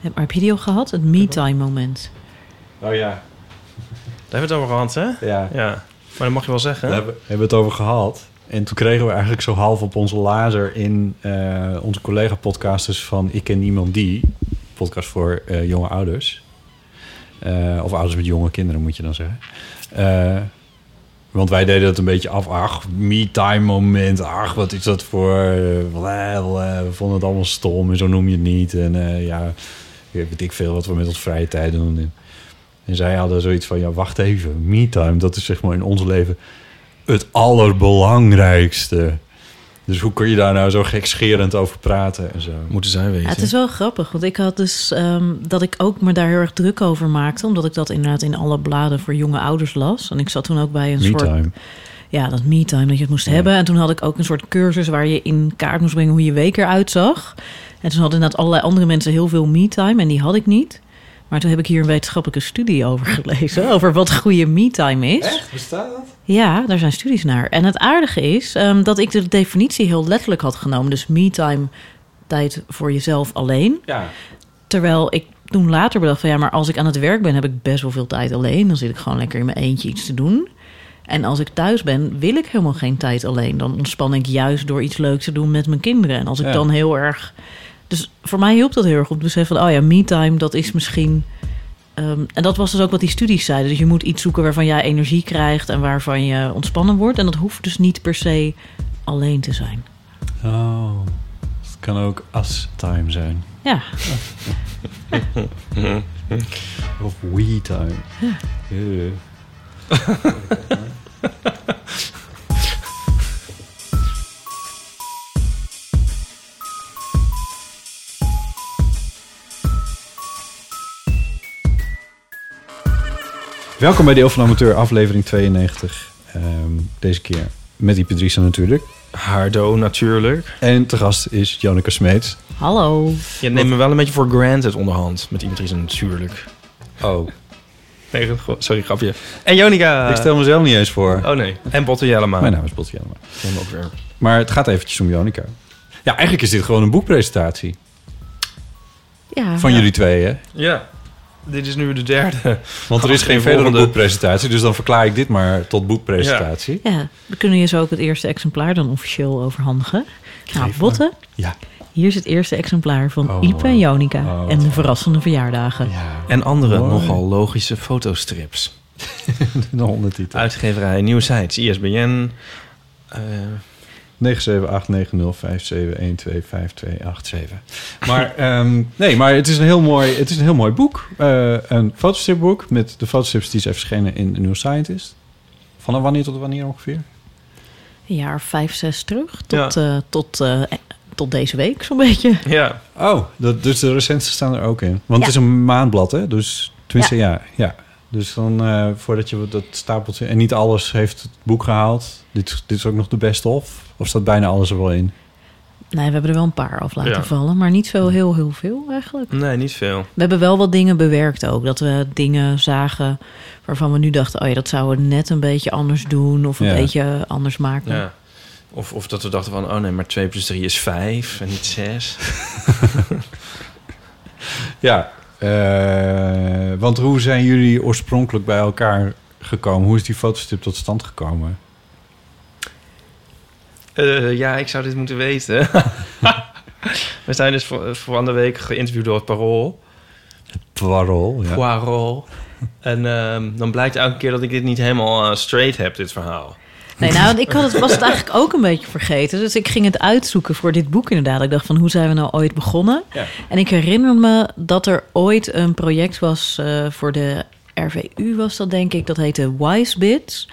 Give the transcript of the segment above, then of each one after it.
Heb, maar heb je die al gehad? Het me-time moment. Oh ja. Daar hebben we het over gehad, hè? Ja. Ja. Maar dat mag je wel zeggen. Daar hebben, hebben we het over gehad. En toen kregen we eigenlijk zo half op onze lazer in eh, onze collega-podcasters van Ik ken niemand die. Podcast voor eh, jonge ouders. Eh, of ouders met jonge kinderen, moet je dan zeggen. Eh, want wij deden het een beetje af. Ach, me-time moment. Ach, wat is dat voor... eh, bla, bla. we vonden het allemaal stom en zo noem je het niet. En eh, ja, weet ik veel wat we met ons vrije tijd doen. En, en zij hadden zoiets van, ja, wacht even. Me-time, dat is zeg maar in ons leven het allerbelangrijkste. Dus hoe kun je daar nou zo gekscherend over praten en zo? Moeten zij weten. Ja, het is wel grappig, want ik had dus ehm, dat ik ook me daar heel erg druk over maakte, omdat ik dat inderdaad in alle bladen voor jonge ouders las. En ik zat toen ook bij een soort ja, dat me-time dat je het moest hebben. En toen had ik ook een soort cursus waar je in kaart moest brengen hoe je week eruit zag. En toen hadden inderdaad allerlei andere mensen heel veel me-time en die had ik niet. Maar toen heb ik hier een wetenschappelijke studie over gelezen, over wat goede me-time is. Echt? Bestaat dat? Ja, daar zijn studies naar. En het aardige is ehm, dat ik de definitie heel letterlijk had genomen. Dus me-time, tijd voor jezelf alleen. Ja. Terwijl ik toen later bedacht van ja, maar als ik aan het werk ben, heb ik best wel veel tijd alleen. Dan zit ik gewoon lekker in mijn eentje iets te doen. En als ik thuis ben, wil ik helemaal geen tijd alleen. Dan ontspan ik juist door iets leuks te doen met mijn kinderen. En als ik Ja. dan heel erg. Dus voor mij hielp dat heel erg om te beseffen van, oh ja, me-time, dat is misschien. ehm, en dat was dus ook wat die studies zeiden. Dus je moet iets zoeken waarvan jij energie krijgt en waarvan je ontspannen wordt. En dat hoeft dus niet per se alleen te zijn. Oh, het kan ook as-time zijn. Ja, Of we-time. Ja. Welkom bij Deel van Amateur, aflevering 92. Ehm, deze keer met die Patricia natuurlijk. Hardo, natuurlijk. En te gast is Janneke Smeets. hallo. Je neemt me wel een beetje voor granted onderhand. Met is natuurlijk. Oh, Nee, sorry, grapje. En Jonica. ik stel mezelf niet eens voor. Oh nee. En Botte Jellema. Mijn naam is Botte Jellema. Ook weer. Maar het gaat eventjes om Jonica. Ja, eigenlijk is dit gewoon een boekpresentatie. Ja, Van ja. jullie twee, hè? Ja. Dit is nu de derde. Want er is geen verdere volgende. boekpresentatie. Dus dan verklaar ik dit maar tot boekpresentatie. Ja, we kunnen je zo ook het eerste exemplaar dan officieel overhandigen. Nou, Geef Botte, Ja. hier is het eerste exemplaar van Oh. Ipe en Jonica Oh, en de verrassende verjaardagen. ja. En andere Mooi. nogal logische fotostrips. De ondertitel. Uitgeverij Nieuwe Sites, ISBN. eh 9789057125287. Maar, ehm, nee, maar het is een heel mooi, het is een heel mooi boek. Eh, een fotostripboek met de fotostrips die zijn verschenen in New Scientist. Vanaf wanneer tot wanneer ongeveer? Een jaar vijf, zes terug, tot, eh, tot, eh, tot deze week zo'n beetje. ja. Oh, dat, dus de recentste staan er ook in. Want Ja. het is een maandblad, hè? Dus tenminste, ja. ja, Dus dan, eh, voordat je dat stapeltje... En niet alles heeft het boek gehaald. Dit, dit is ook nog de best of? Of staat bijna alles er wel in? Nee, we hebben er wel een paar af laten Ja. vallen, maar niet zo heel, heel veel eigenlijk. Nee, niet veel. We hebben wel wat dingen bewerkt ook. Dat we dingen zagen waarvan we nu dachten... oh ja, dat zouden we net een beetje anders doen... of een Ja. beetje anders maken. Ja. Of, of dat we dachten van, oh nee, maar 2 plus 3 is 5 en niet 6. Ja. eh, want hoe zijn jullie oorspronkelijk bij elkaar gekomen? Hoe is die fotostrip tot stand gekomen? Eh, ja, ik zou dit moeten weten. We zijn dus voor, de week geïnterviewd door het Parool. Parool, ja. Poirot. En ehm, dan blijkt elke keer dat ik dit niet helemaal eh, straight heb, dit verhaal. Nee, nou, ik had het, was het eigenlijk ook een beetje vergeten. Dus ik ging het uitzoeken voor dit boek inderdaad. Ik dacht van, hoe zijn we nou ooit begonnen? Ja. En ik herinner me dat er ooit een project was eh, voor de RVU, was dat denk ik. Dat heette Wise Bits.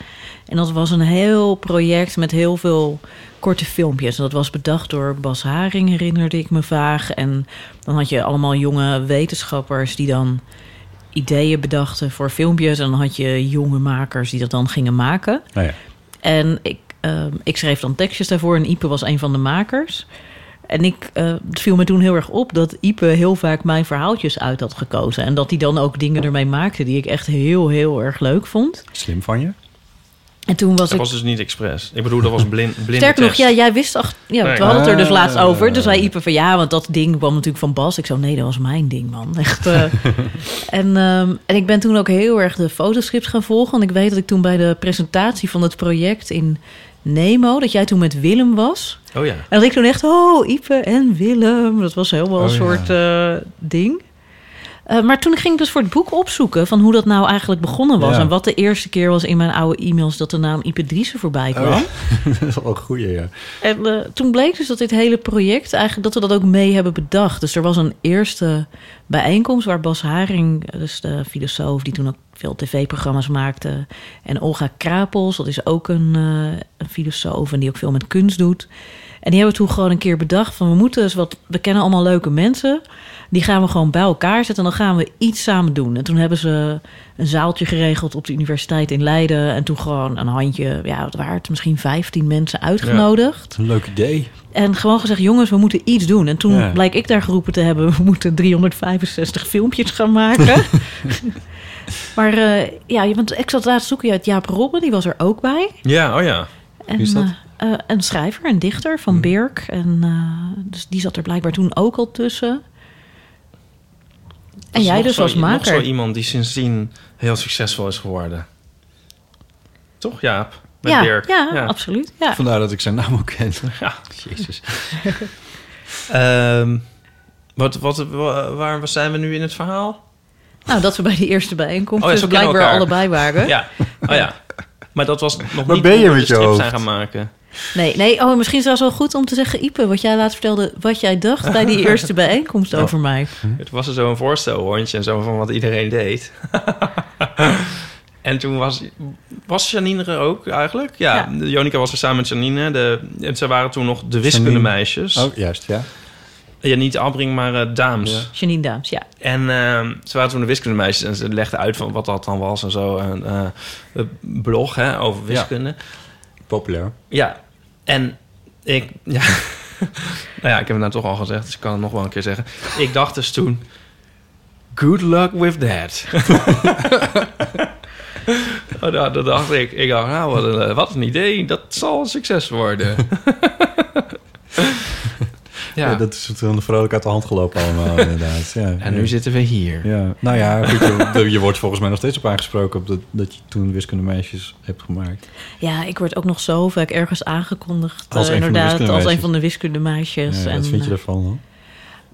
En dat was een heel project met heel veel korte filmpjes. Dat was bedacht door Bas Haring, herinnerde ik me vaag. En dan had je allemaal jonge wetenschappers die dan ideeën bedachten voor filmpjes. En dan had je jonge makers die dat dan gingen maken. Nou ja. En ik, ehm, ik schreef dan tekstjes daarvoor en Ipe was een van de makers. En ik, eh, het viel me toen heel erg op dat Ipe heel vaak mijn verhaaltjes uit had gekozen. En dat hij dan ook dingen ermee maakte die ik echt heel, heel erg leuk vond. Slim van je. En toen was Dat ik... was dus niet expres. Ik bedoel, dat was blind, blinde Sterker nog, ja, jij wist... Ach, ja, Nee. we hadden het er dus laatst Ah. over. Toen zei Ipe van ja, want dat ding kwam natuurlijk van Bas. Ik zo, nee, dat was mijn ding, man. Echt. eh. en, ehm, en ik ben toen ook heel erg de fotoscripts gaan volgen. Want ik weet dat ik toen bij de presentatie van het project in Nemo... dat jij toen met Willem was. Oh ja. En dat ik toen echt, oh, Ipe en Willem. Dat was helemaal een Oh, ja. soort eh, ding. Eh, maar toen ging ik dus voor het boek opzoeken... van hoe dat nou eigenlijk begonnen was. Ja. En wat de eerste keer was in mijn oude e-mails... dat de naam Ipe Driessen voorbij kwam. Oh, dat is wel een goeie, ja. En eh, toen bleek dus dat dit hele project eigenlijk dat we dat ook mee hebben bedacht. Dus er was een eerste bijeenkomst waar Bas Haring, dus de filosoof die toen ook veel tv-programma's maakte, en Olga Krapels, dat is ook een, eh, een filosoof en die ook veel met kunst doet. En die hebben toen gewoon een keer bedacht van we moeten eens wat, we kennen allemaal leuke mensen, die gaan we gewoon bij elkaar zetten en dan gaan we iets samen doen. En toen hebben ze een zaaltje geregeld op de universiteit in Leiden en toen gewoon een handje, ja, het waren het misschien 15 mensen uitgenodigd. Een leuk idee. En gewoon gezegd, jongens, we moeten iets doen. En toen Ja. blijk ik daar geroepen te hebben... we moeten 365 filmpjes gaan maken. maar eh, ja, want ik zat laatst zoeken uit Jaap Robben, die was er ook bij. Ja, oh ja. En, Wie is dat? Eh, een schrijver, een dichter van Hmm. Birk. En, eh, dus die zat er blijkbaar toen ook al tussen. En jij dus zo- als Nog zo maker. iemand die sindsdien heel succesvol is geworden. Toch, Jaap? Met Ja, Dirk. ja, absoluut. Ja. Vandaar dat ik zijn naam ook ken. Ja. Jezus. Ehm, wat, wat, wa- waar zijn we nu in het verhaal? Nou, dat we bij die eerste bijeenkomst Oh ja, dus blijkbaar elkaar. allebei waren. Ja, oh ja. Maar dat was nog Waar niet ben je met de je hoofd? zijn gaan maken. Nee, nee. Oh, misschien is het wel goed om te zeggen, Ipe, wat jij laatst vertelde, wat jij dacht bij die eerste bijeenkomst Oh. over mij. Het was er zo'n voorstelrondje en zo van wat iedereen deed. en toen was, was Janine er ook eigenlijk. Ja, Ja. Jonica was er samen met Janine. De, en ze waren toen nog de wiskundemeisjes. Oh, juist, ja. Ja, niet Albring, maar eh, Daams. Ja. Janine Daams, ja. En ehm, ze waren toen de wiskundemeisjes en ze legden uit van wat dat dan was en zo. En, eh, een blog hè, over wiskunde. Populair. Ja, en ik... Ja, nou ja, ik heb het nou toch al gezegd, dus ik kan het nog wel een keer zeggen. Ik dacht dus toen... Good luck with that. oh, dat dacht ik. Ik dacht, nou, wat een, eh, wat een idee. Dat zal een succes worden. Ja. ja, dat is toen vrolijk uit de hand gelopen allemaal, inderdaad. Ja, en ja. nu zitten we hier. Ja, nou ja, goed, je, je wordt volgens mij nog steeds op aangesproken... Op dat, dat je toen wiskundemeisjes hebt gemaakt. Ja, ik word ook nog zo vaak ergens aangekondigd. Als eh, een van de inderdaad, als wiskundemeisjes. een van de wiskundemeisjes. Ja, en, wat vind je eh, ervan dan?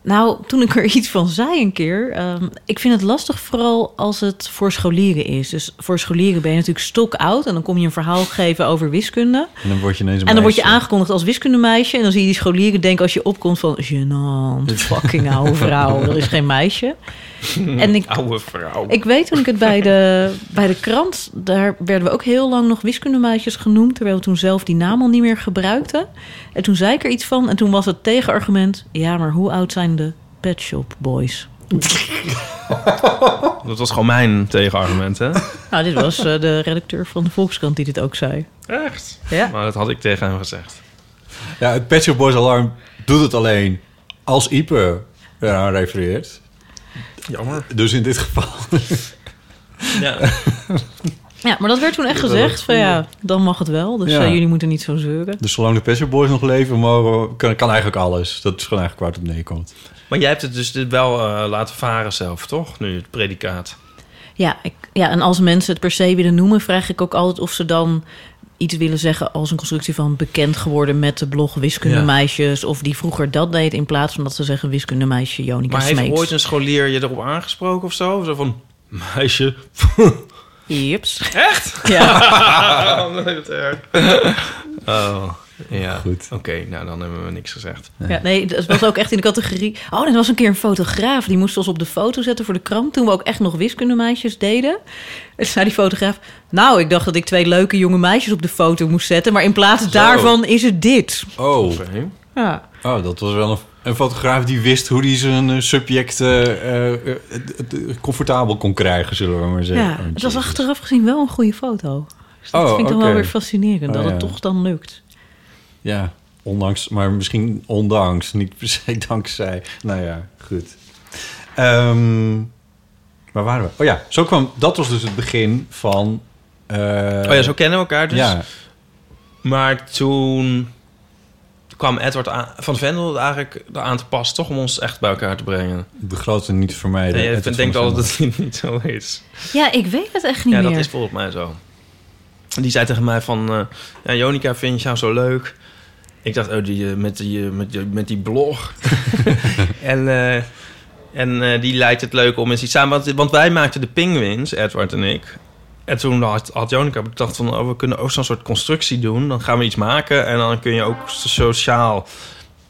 Nou, toen ik er iets van zei een keer. ehm, ik vind het lastig vooral als het voor scholieren is. Dus voor scholieren ben je natuurlijk stok oud. En dan kom je een verhaal geven over wiskunde. En dan word je ineens een En dan word je aangekondigd als wiskundemeisje. En dan zie je die scholieren denken als je opkomt van... Gênant, fucking oude vrouw. Dat is geen meisje. En ik, Oude vrouw. ik weet toen ik het bij de, bij de krant... daar werden we ook heel lang nog wiskundemeisjes genoemd... terwijl we toen zelf die naam al niet meer gebruikten. En toen zei ik er iets van... en toen was het tegenargument... ja, maar hoe oud zijn de Pet Shop Boys? Dat was gewoon mijn tegenargument, hè? Nou, dit was eh, de redacteur van de Volkskrant die dit ook zei. Echt? Ja. Maar dat had ik tegen hem gezegd. Ja, het Pet Shop Boys Alarm doet het alleen als Ipe eraan refereert. Jammer. Dus in dit geval... Ja. Ja, maar dat werd toen echt gezegd van ja, dan mag het wel. Dus Ja. eh, jullie moeten niet zo zeuren. Dus zolang de Pet Shop Boys nog leven, mogen, kan, kan eigenlijk alles. Dat is gewoon eigenlijk waar het op neerkomt. Maar jij hebt het dus dit wel eh, laten varen zelf, toch? Nu, het predicaat. Ja, ik, ja, en als mensen het per se willen noemen, vraag ik ook altijd of ze dan iets willen zeggen als een constructie van bekend geworden met de blog Wiskundemeisjes. Of die vroeger dat deed in plaats van dat ze zeggen Wiskundemeisje Jonica Maar heeft ooit een scholier je erop aangesproken of zo? Zo van, meisje. Jeps. Echt? Ja. oh, nee, wat erg. Oh, ja. Goed. Oké, nou dan hebben we niks gezegd. ja, nee, dat was ook echt in de categorie. Oh, er was een keer een fotograaf die moest ons op de foto zetten voor de krant. Toen we ook echt nog Wiskundemeisjes deden. En zei die fotograaf: Nou, ik dacht dat ik twee leuke jonge meisjes op de foto moest zetten. Maar in plaats daarvan is het dit. Oh, Oké. Ja. oh dat was wel een, een fotograaf die wist hoe hij zijn eh, subject eh, eh, comfortabel kon krijgen, zullen we maar zeggen. Ja, Oh, het was Jezus. achteraf gezien wel een goede foto. Dus dat Oh, vind ik dan wel weer fascinerend, Oh, dat ja. het toch dan lukt. Ja, ondanks, maar misschien ondanks, niet per se dankzij. Nou ja, goed. Ehm waar waren we? Oh ja, zo kwam, dat was dus het begin van Eh, oh ja, zo kennen we elkaar dus. Ja, Maar toen kwam Edward aan, van Vendel eigenlijk aan te pas... toch om ons echt bij elkaar te brengen. de grote niet vermijden. Nee, Het ik denk altijd dat het niet zo is. Ja, ik weet het echt niet Ja, meer. dat is volgens mij zo. Die zei tegen mij van... eh, ja, Jonica, vind je jou zo leuk? Ik dacht, oh, die, eh, met, die, eh, met, die, met die blog. en eh, en eh, die lijkt het leuk om eens iets samen... Want, want wij maakten de Penguins, Edward en ik. En toen had, had Jonica bedacht van... Oh, we kunnen ook zo'n soort constructie doen. Dan gaan we iets maken en dan kun je ook sociaal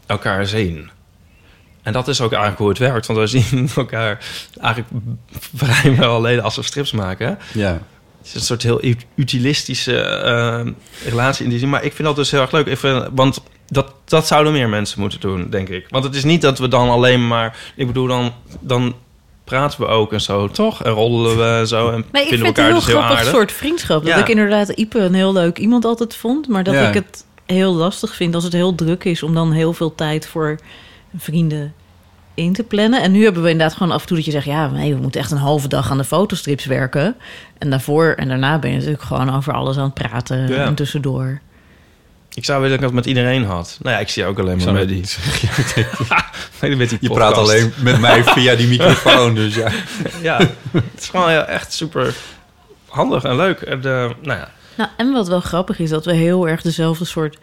elkaar zien. En dat is ook eigenlijk hoe het werkt. Want we zien elkaar eigenlijk vrijwel alleen als we strips maken. Ja. Het is een soort heel ut- utilistische eh, relatie in die zin. Maar ik vind dat dus heel erg leuk. Vind, want dat, dat zouden meer mensen moeten doen, denk ik. Want het is niet dat we dan alleen maar... Ik bedoel, dan, dan praten we ook en zo, toch? En roddelen we en zo. En Nee, ik vind het een heel dus heel grappig soort vriendschap. Ja. Dat ik inderdaad Ipe een heel leuk iemand altijd vond. Maar dat Ja. ik het heel lastig vind als het heel druk is... om dan heel veel tijd voor vrienden in te plannen. En nu hebben we inderdaad gewoon af en toe dat je zegt... ja, nee, we moeten echt een halve dag aan de fotostrips werken. En daarvoor en daarna ben je natuurlijk gewoon over alles aan het praten Ja. en tussendoor. Ik zou willen dat ik dat met iedereen had. Nou ja, ik zie ook alleen maar met die... Nee, met die Je praat alleen met mij via die microfoon, dus ja. Ja, het is gewoon heel, echt super handig en leuk. En, eh, nou ja, Nou, en wat wel grappig is, dat we heel erg dezelfde soort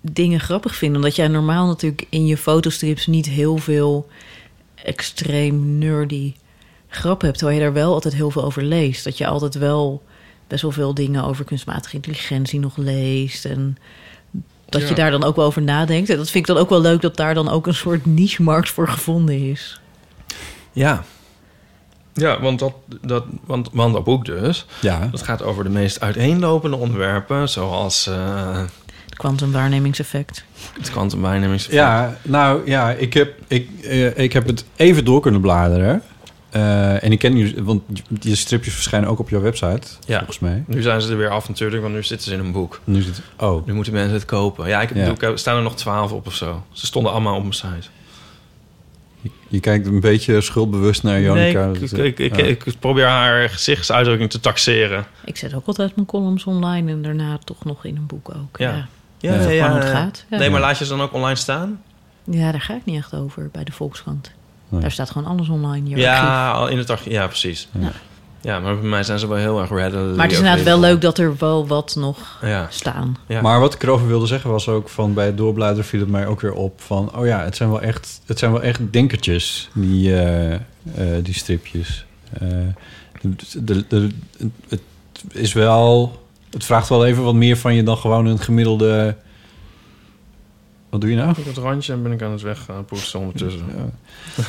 dingen grappig vinden. Omdat jij normaal natuurlijk in je fotostrips niet heel veel extreem nerdy grap hebt. Terwijl je daar wel altijd heel veel over leest. Dat je altijd wel best wel veel dingen over kunstmatige intelligentie nog leest. En dat Ja. je daar dan ook wel over nadenkt. En dat vind ik dan ook wel leuk dat daar dan ook een soort niche-markt voor gevonden is. Ja. Ja, want dat, dat, want, want dat boek dus, Ja, dat gaat over de meest uiteenlopende onderwerpen, zoals eh kwantumwaarnemingseffect. het kwantumwaarnemings. ja nou ja, ik heb, ik, eh, ik heb het even door kunnen bladeren. Eh, en ik ken jullie, want die stripjes verschijnen ook op jouw website, Ja. volgens mij. Nu zijn ze er weer af natuurlijk, want nu zitten ze in een boek. Nu zit oh, Nu moeten mensen het kopen. Ja, ik heb Ja. boek, er staan er nog twaalf op of zo. Ze stonden allemaal op mijn site. je kijkt een beetje schuldbewust naar Jonica. Nee, ik, ik, ik, ik, Ja. ik probeer haar gezichtsuitdrukking te taxeren. Ik zet ook altijd mijn columns online en daarna toch nog in een boek ook. Ja. Ja, Ja, Dat is gewoon hoe het gaat. Ja. Nee, maar laat je ze dan ook online staan? ja daar ga ik niet echt over bij de Volkskrant. Nee. Daar staat gewoon alles online. je. Ja, al in het archief. Ja, precies. Ja. Ja, maar bij mij zijn ze wel heel erg readily Maar het is inderdaad wel leuk dat er wel wat nog Ja, staan. ja. Maar wat ik erover wilde zeggen was ook van bij het doorbladeren viel het mij ook weer op van oh ja, het zijn wel echt, het zijn wel echt denkertjes die, eh, eh, die stripjes. Eh, de, de, de- het is wel, het vraagt wel even wat meer van je dan gewoon een gemiddelde. Wat doe je nou? Op het randje en ben ik aan het weg gaan poetsen ondertussen. Ja.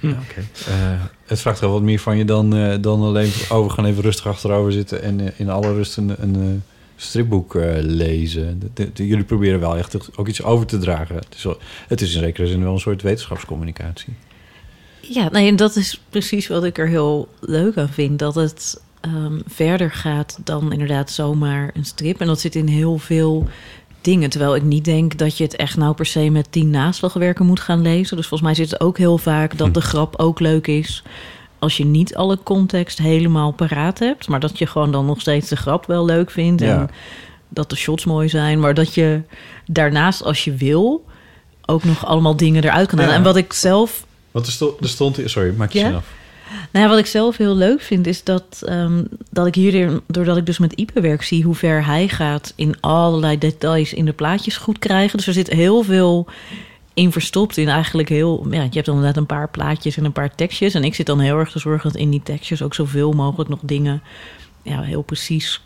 Ja, oké. Eh, het vraagt wel wat meer van je dan, eh, dan alleen... Oh, we gaan even rustig achterover zitten... en eh, in alle rust een, een eh, stripboek eh, lezen. De- de- de- jullie proberen wel echt ook iets over te dragen. Het is, wel- het is in zekere zin wel een soort wetenschapscommunicatie. Ja, nee, en dat is precies wat ik er heel leuk aan vind. Dat het ehm, verder gaat dan inderdaad zomaar een strip. En dat zit in heel veel dingen. Terwijl ik niet denk dat je het echt nou per se met tien naslagwerken moet gaan lezen. Dus volgens mij zit het ook heel vaak dat de grap ook leuk is... als je niet alle context helemaal paraat hebt... maar dat je gewoon dan nog steeds de grap wel leuk vindt... Ja. en dat de shots mooi zijn... maar dat je daarnaast, als je wil... ook nog allemaal dingen eruit kan halen. Ja. En wat ik zelf Want er, sto- er stond... Sorry, maak je Ja? af. Nou ja, wat ik zelf heel leuk vind, is dat, ehm, dat ik hier, doordat ik dus met Ipe werk, zie hoe ver hij gaat in allerlei details in de plaatjes goed krijgen. Dus er zit heel veel in verstopt in eigenlijk heel... Ja, je hebt dan inderdaad een paar plaatjes en een paar tekstjes. En ik zit dan heel erg te zorgen dat in die tekstjes ook zoveel mogelijk nog dingen ja, heel precies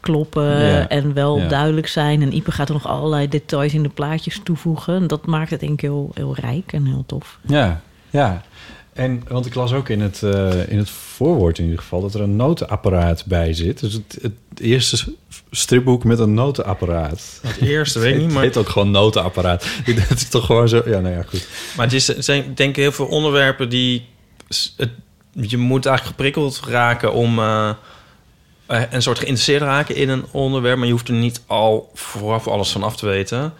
kloppen Ja, en wel ja. duidelijk zijn. En Ipe gaat er nog allerlei details in de plaatjes toevoegen. En dat maakt het denk ik heel, heel rijk en heel tof. Ja, ja. En, want ik las ook in het, eh, in het voorwoord in ieder geval... dat er een notenapparaat bij zit. Dus het, het eerste stripboek met een notenapparaat. Het eerste, weet ik niet, Het maar, heet ook gewoon notenapparaat. Het is toch gewoon zo... Ja, nou ja, goed. maar het, is, het zijn denk ik heel veel onderwerpen die... Het, je moet eigenlijk geprikkeld raken om eh, eh, een soort geïnteresseerd raken in een onderwerp... maar je hoeft er niet al vooraf alles van af te weten.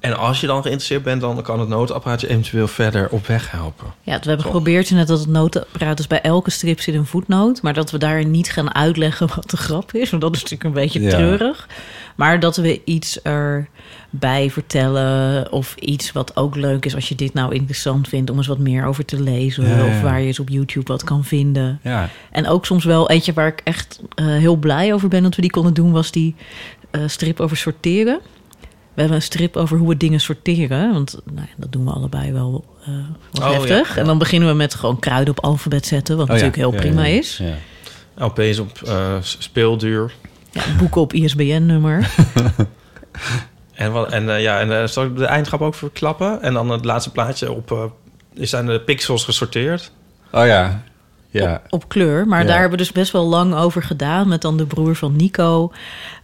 En als je dan geïnteresseerd bent, dan kan het noodapparaatje eventueel verder op weg helpen. Ja, we hebben geprobeerd net dat het notenapparaat... dus bij elke strip zit een voetnoot... maar dat we daar niet gaan uitleggen wat de grap is. Want dat is natuurlijk een beetje Ja. treurig. Maar dat we iets erbij vertellen... of iets wat ook leuk is als je dit nou interessant vindt... om eens wat meer over te lezen... Ja, of waar je eens op YouTube wat kan vinden. Ja, En ook soms wel eentje waar ik echt eh, heel blij over ben... dat we die konden doen, was die eh, strip over sorteren... We hebben een strip over hoe we dingen sorteren. Want nou ja, dat doen we allebei wel eh wat Oh, heftig. ja, ja. En dan beginnen we met gewoon kruiden op alfabet zetten. Wat Oh ja, natuurlijk heel ja, prima ja, ja. is. Ja. LP's op eh, speelduur. Ja, boeken op ISBN-nummer. En, wat, en, eh, ja, en eh, zal ik de eindgrap ook verklappen? En dan het laatste plaatje op... eh zijn de pixels gesorteerd? Oh ja, ja. op, op kleur. Maar Ja. daar hebben we dus best wel lang over gedaan. Met dan de broer van Nico.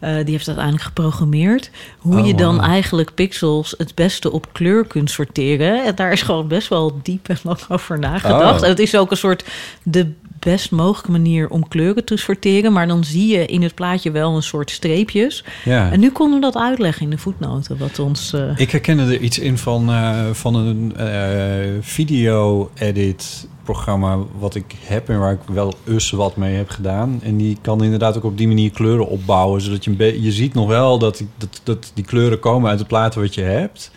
Eh, die heeft het uiteindelijk geprogrammeerd. Hoe Oh, je dan eigenlijk pixels het beste op kleur kunt sorteren. En daar is gewoon best wel diep en lang over nagedacht. Oh. En het is ook een soort de best mogelijke manier om kleuren te sorteren. Maar dan zie je in het plaatje wel een soort streepjes. ja. En nu konden we dat uitleggen in de voetnoten. Wat ons... eh, Ik herkende er iets in van, eh, van een eh, video-edit programma wat ik heb en waar ik wel us wat mee heb gedaan. En die kan inderdaad ook op die manier kleuren opbouwen, zodat je. Je ziet nog wel dat, die- dat, dat die kleuren komen uit het platen wat je hebt.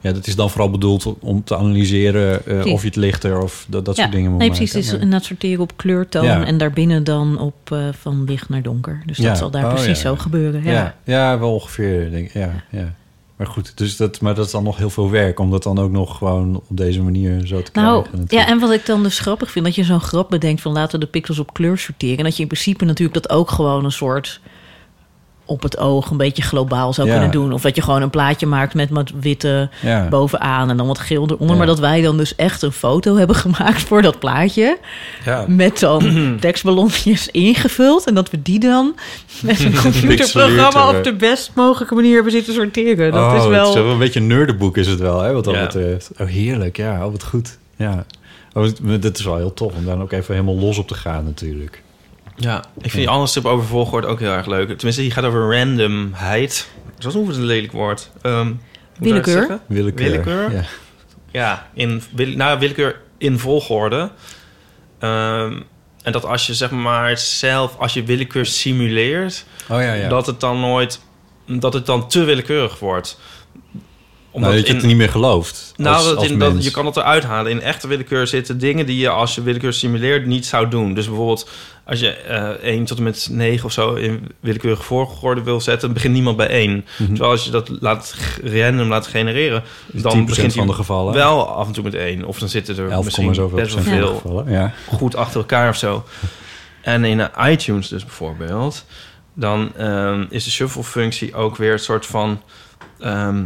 Ja, dat is dan vooral bedoeld om te analyseren eh, of je het lichter of dat, dat soort ja, dingen moet nee, maken. precies. Het is Maar- inderdaad sorteren op kleurtoon. Ja. En daarbinnen dan op eh, van licht naar donker. Dus Ja. dat zal daar Oh, precies ja. zo gebeuren. Ja. Ja, ja, wel ongeveer. Denk ik. Ja, ja. Maar goed, dus dat, maar dat is dan nog heel veel werk om dat dan ook nog gewoon op deze manier zo te Nou, krijgen. ja, natuurlijk. en wat ik dan dus grappig vind, dat je zo'n grap bedenkt van laten we de pixels op kleur sorteren. En dat je in principe natuurlijk dat ook gewoon een soort op het oog een beetje globaal zou Ja. kunnen doen. Of dat je gewoon een plaatje maakt met wat witte ja. bovenaan en dan wat geel eronder. Ja. Maar dat wij dan dus echt een foto hebben gemaakt voor dat plaatje. Ja. Met dan tekstballonnetjes ingevuld. En dat we die dan met een computerprogramma op de best mogelijke manier hebben zitten sorteren. Dat oh, is wel... Het is wel een beetje een nerdenboek is het wel, hè, wat dat Ja. betreft. Oh, heerlijk. Ja, oh, wat goed. Ja. Oh, dat is wel heel tof om daar ook even helemaal los op te gaan natuurlijk. Ja, ik vind die andere strip over volgorde ook heel erg leuk. Tenminste, die gaat over randomheid. Dat is een een lelijk woord. Ehm, het? Willekeur. Willekeur? Ja. Ja, in, wil- nou, willekeur in volgorde. Ehm, en dat als je zeg maar zelf, als je willekeur simuleert, Oh ja, ja. dat het dan nooit, dat het dan te willekeurig wordt. Nou, dat je het niet meer gelooft. Nou, als, dat als in, dat, je kan het eruit halen. In echte willekeur zitten dingen die je als je willekeur simuleert niet zou doen. Dus bijvoorbeeld als je eh 1 tot en met 9 of zo in willekeurige volgorde wil zetten, begint niemand bij 1. Mhm. Terwijl als je dat laat random laat genereren, Is dan 10% begint van de gevallen. wel af en toe met 1. Of dan zitten er 11, misschien best wel veel gevallen. Ja. goed achter elkaar of zo. En in iTunes dus bijvoorbeeld, dan ehm, is de shuffle-functie ook weer een soort van ehm,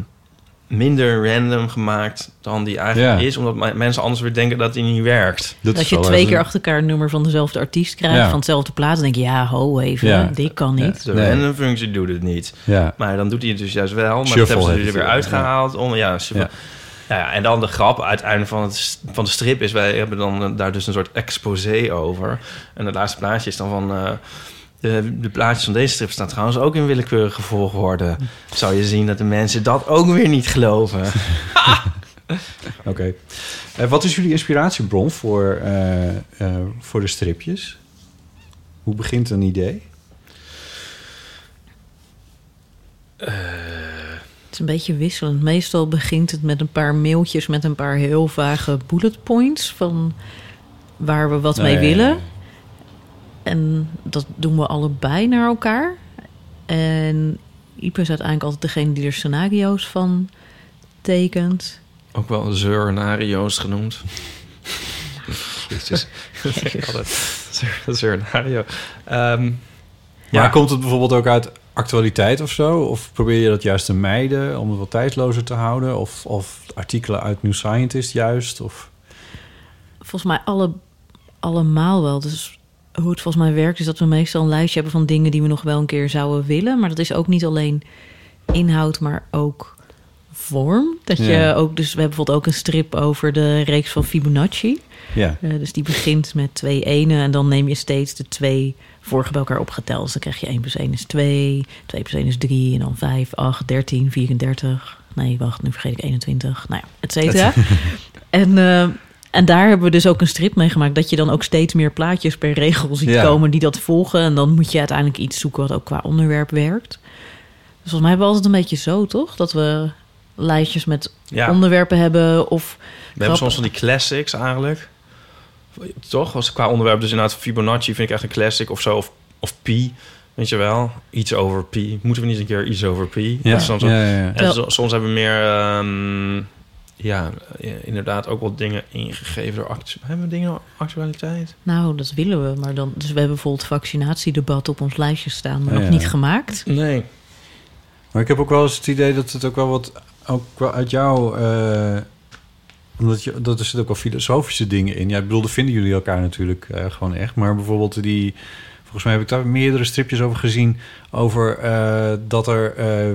minder random gemaakt dan die eigenlijk Ja. is, omdat me- mensen anders weer denken dat die niet werkt. Dat Dat is je twee even- keer achter elkaar een nummer van dezelfde artiest krijgt, Ja. van hetzelfde plaat. Dan denk je, ja, ho even, Ja. dit kan Ja. niet. De Nee. random functie doet het niet. Ja. Maar dan doet hij het dus juist wel. Maar Shuffle dat hebben ze er weer het, uitgehaald. Om, ja, shuffle. Ja. Ja. Ja, en dan de grap uiteindelijk van, het, van de strip is... wij hebben dan eh, daar dus een soort exposé over. En het laatste plaatje is dan van... eh, de, de plaatjes van deze strip staan trouwens ook in willekeurige volgorde. Zou je zien dat de mensen dat ook weer niet geloven. Oké. Eh, wat is jullie inspiratiebron voor, eh, eh, voor de stripjes? Hoe begint een idee? Het is een beetje wisselend. Meestal begint het met een paar mailtjes met een paar heel vage bullet points van waar we wat mee willen. En dat doen we allebei naar elkaar. En Ipe is uiteindelijk altijd degene die er scenario's van tekent. Ook wel zeurnario's genoemd. Jezus. Zeurnario. Ehm Maar ja, komt het bijvoorbeeld ook uit actualiteit of zo? Of probeer je dat juist te mijden om het wat tijdlozer te houden? Of, of artikelen uit New Scientist juist? Of... Volgens mij alle, allemaal wel. Dus hoe het volgens mij werkt is dat we meestal een lijstje hebben van dingen die we nog wel een keer zouden willen. Maar dat is ook niet alleen inhoud, maar ook vorm. Dat je Ja. ook, dus we hebben bijvoorbeeld ook een strip over de reeks van Fibonacci. Ja, Eh, dus die begint met twee enen en dan neem je steeds de twee vorige bij elkaar opgeteld. Dus dan krijg je 1 plus 1 is 2, 2 plus 1 is 3 en dan 5, 8, 13, 34, Nee, wacht, nu vergeet ik 21. Nou ja, et cetera. en, eh, en daar hebben we dus ook een strip mee gemaakt... dat je dan ook steeds meer plaatjes per regel ziet Ja. komen... die dat volgen. En dan moet je uiteindelijk iets zoeken wat ook qua onderwerp werkt. Dus volgens mij hebben we altijd een beetje zo, toch? Dat we lijstjes met Ja, onderwerpen hebben of... we hebben soms van die classics eigenlijk. Toch? Als qua onderwerp, dus inderdaad Fibonacci vind ik echt een classic of zo. Of, of pi, weet je wel. Iets over pi. Moeten we niet een keer iets over pi? Ja, soms ja, ja, ja. En soms hebben we meer, ehm, ja, inderdaad ook wat dingen ingegeven door actu- Hebben we dingen actualiteit? Nou, dat willen we. Maar dan, dus we hebben bijvoorbeeld vaccinatiedebat op ons lijstje staan... maar nog ja. niet gemaakt. Nee. Maar ik heb ook wel eens het idee dat het ook wel wat ook wel uit jou. eh, omdat je, dat er zitten ook wel filosofische dingen in. Ja, ik bedoel, daar vinden jullie elkaar natuurlijk eh, gewoon echt. Maar bijvoorbeeld die. Volgens mij heb ik daar meerdere stripjes over gezien. Over eh, dat er. eh,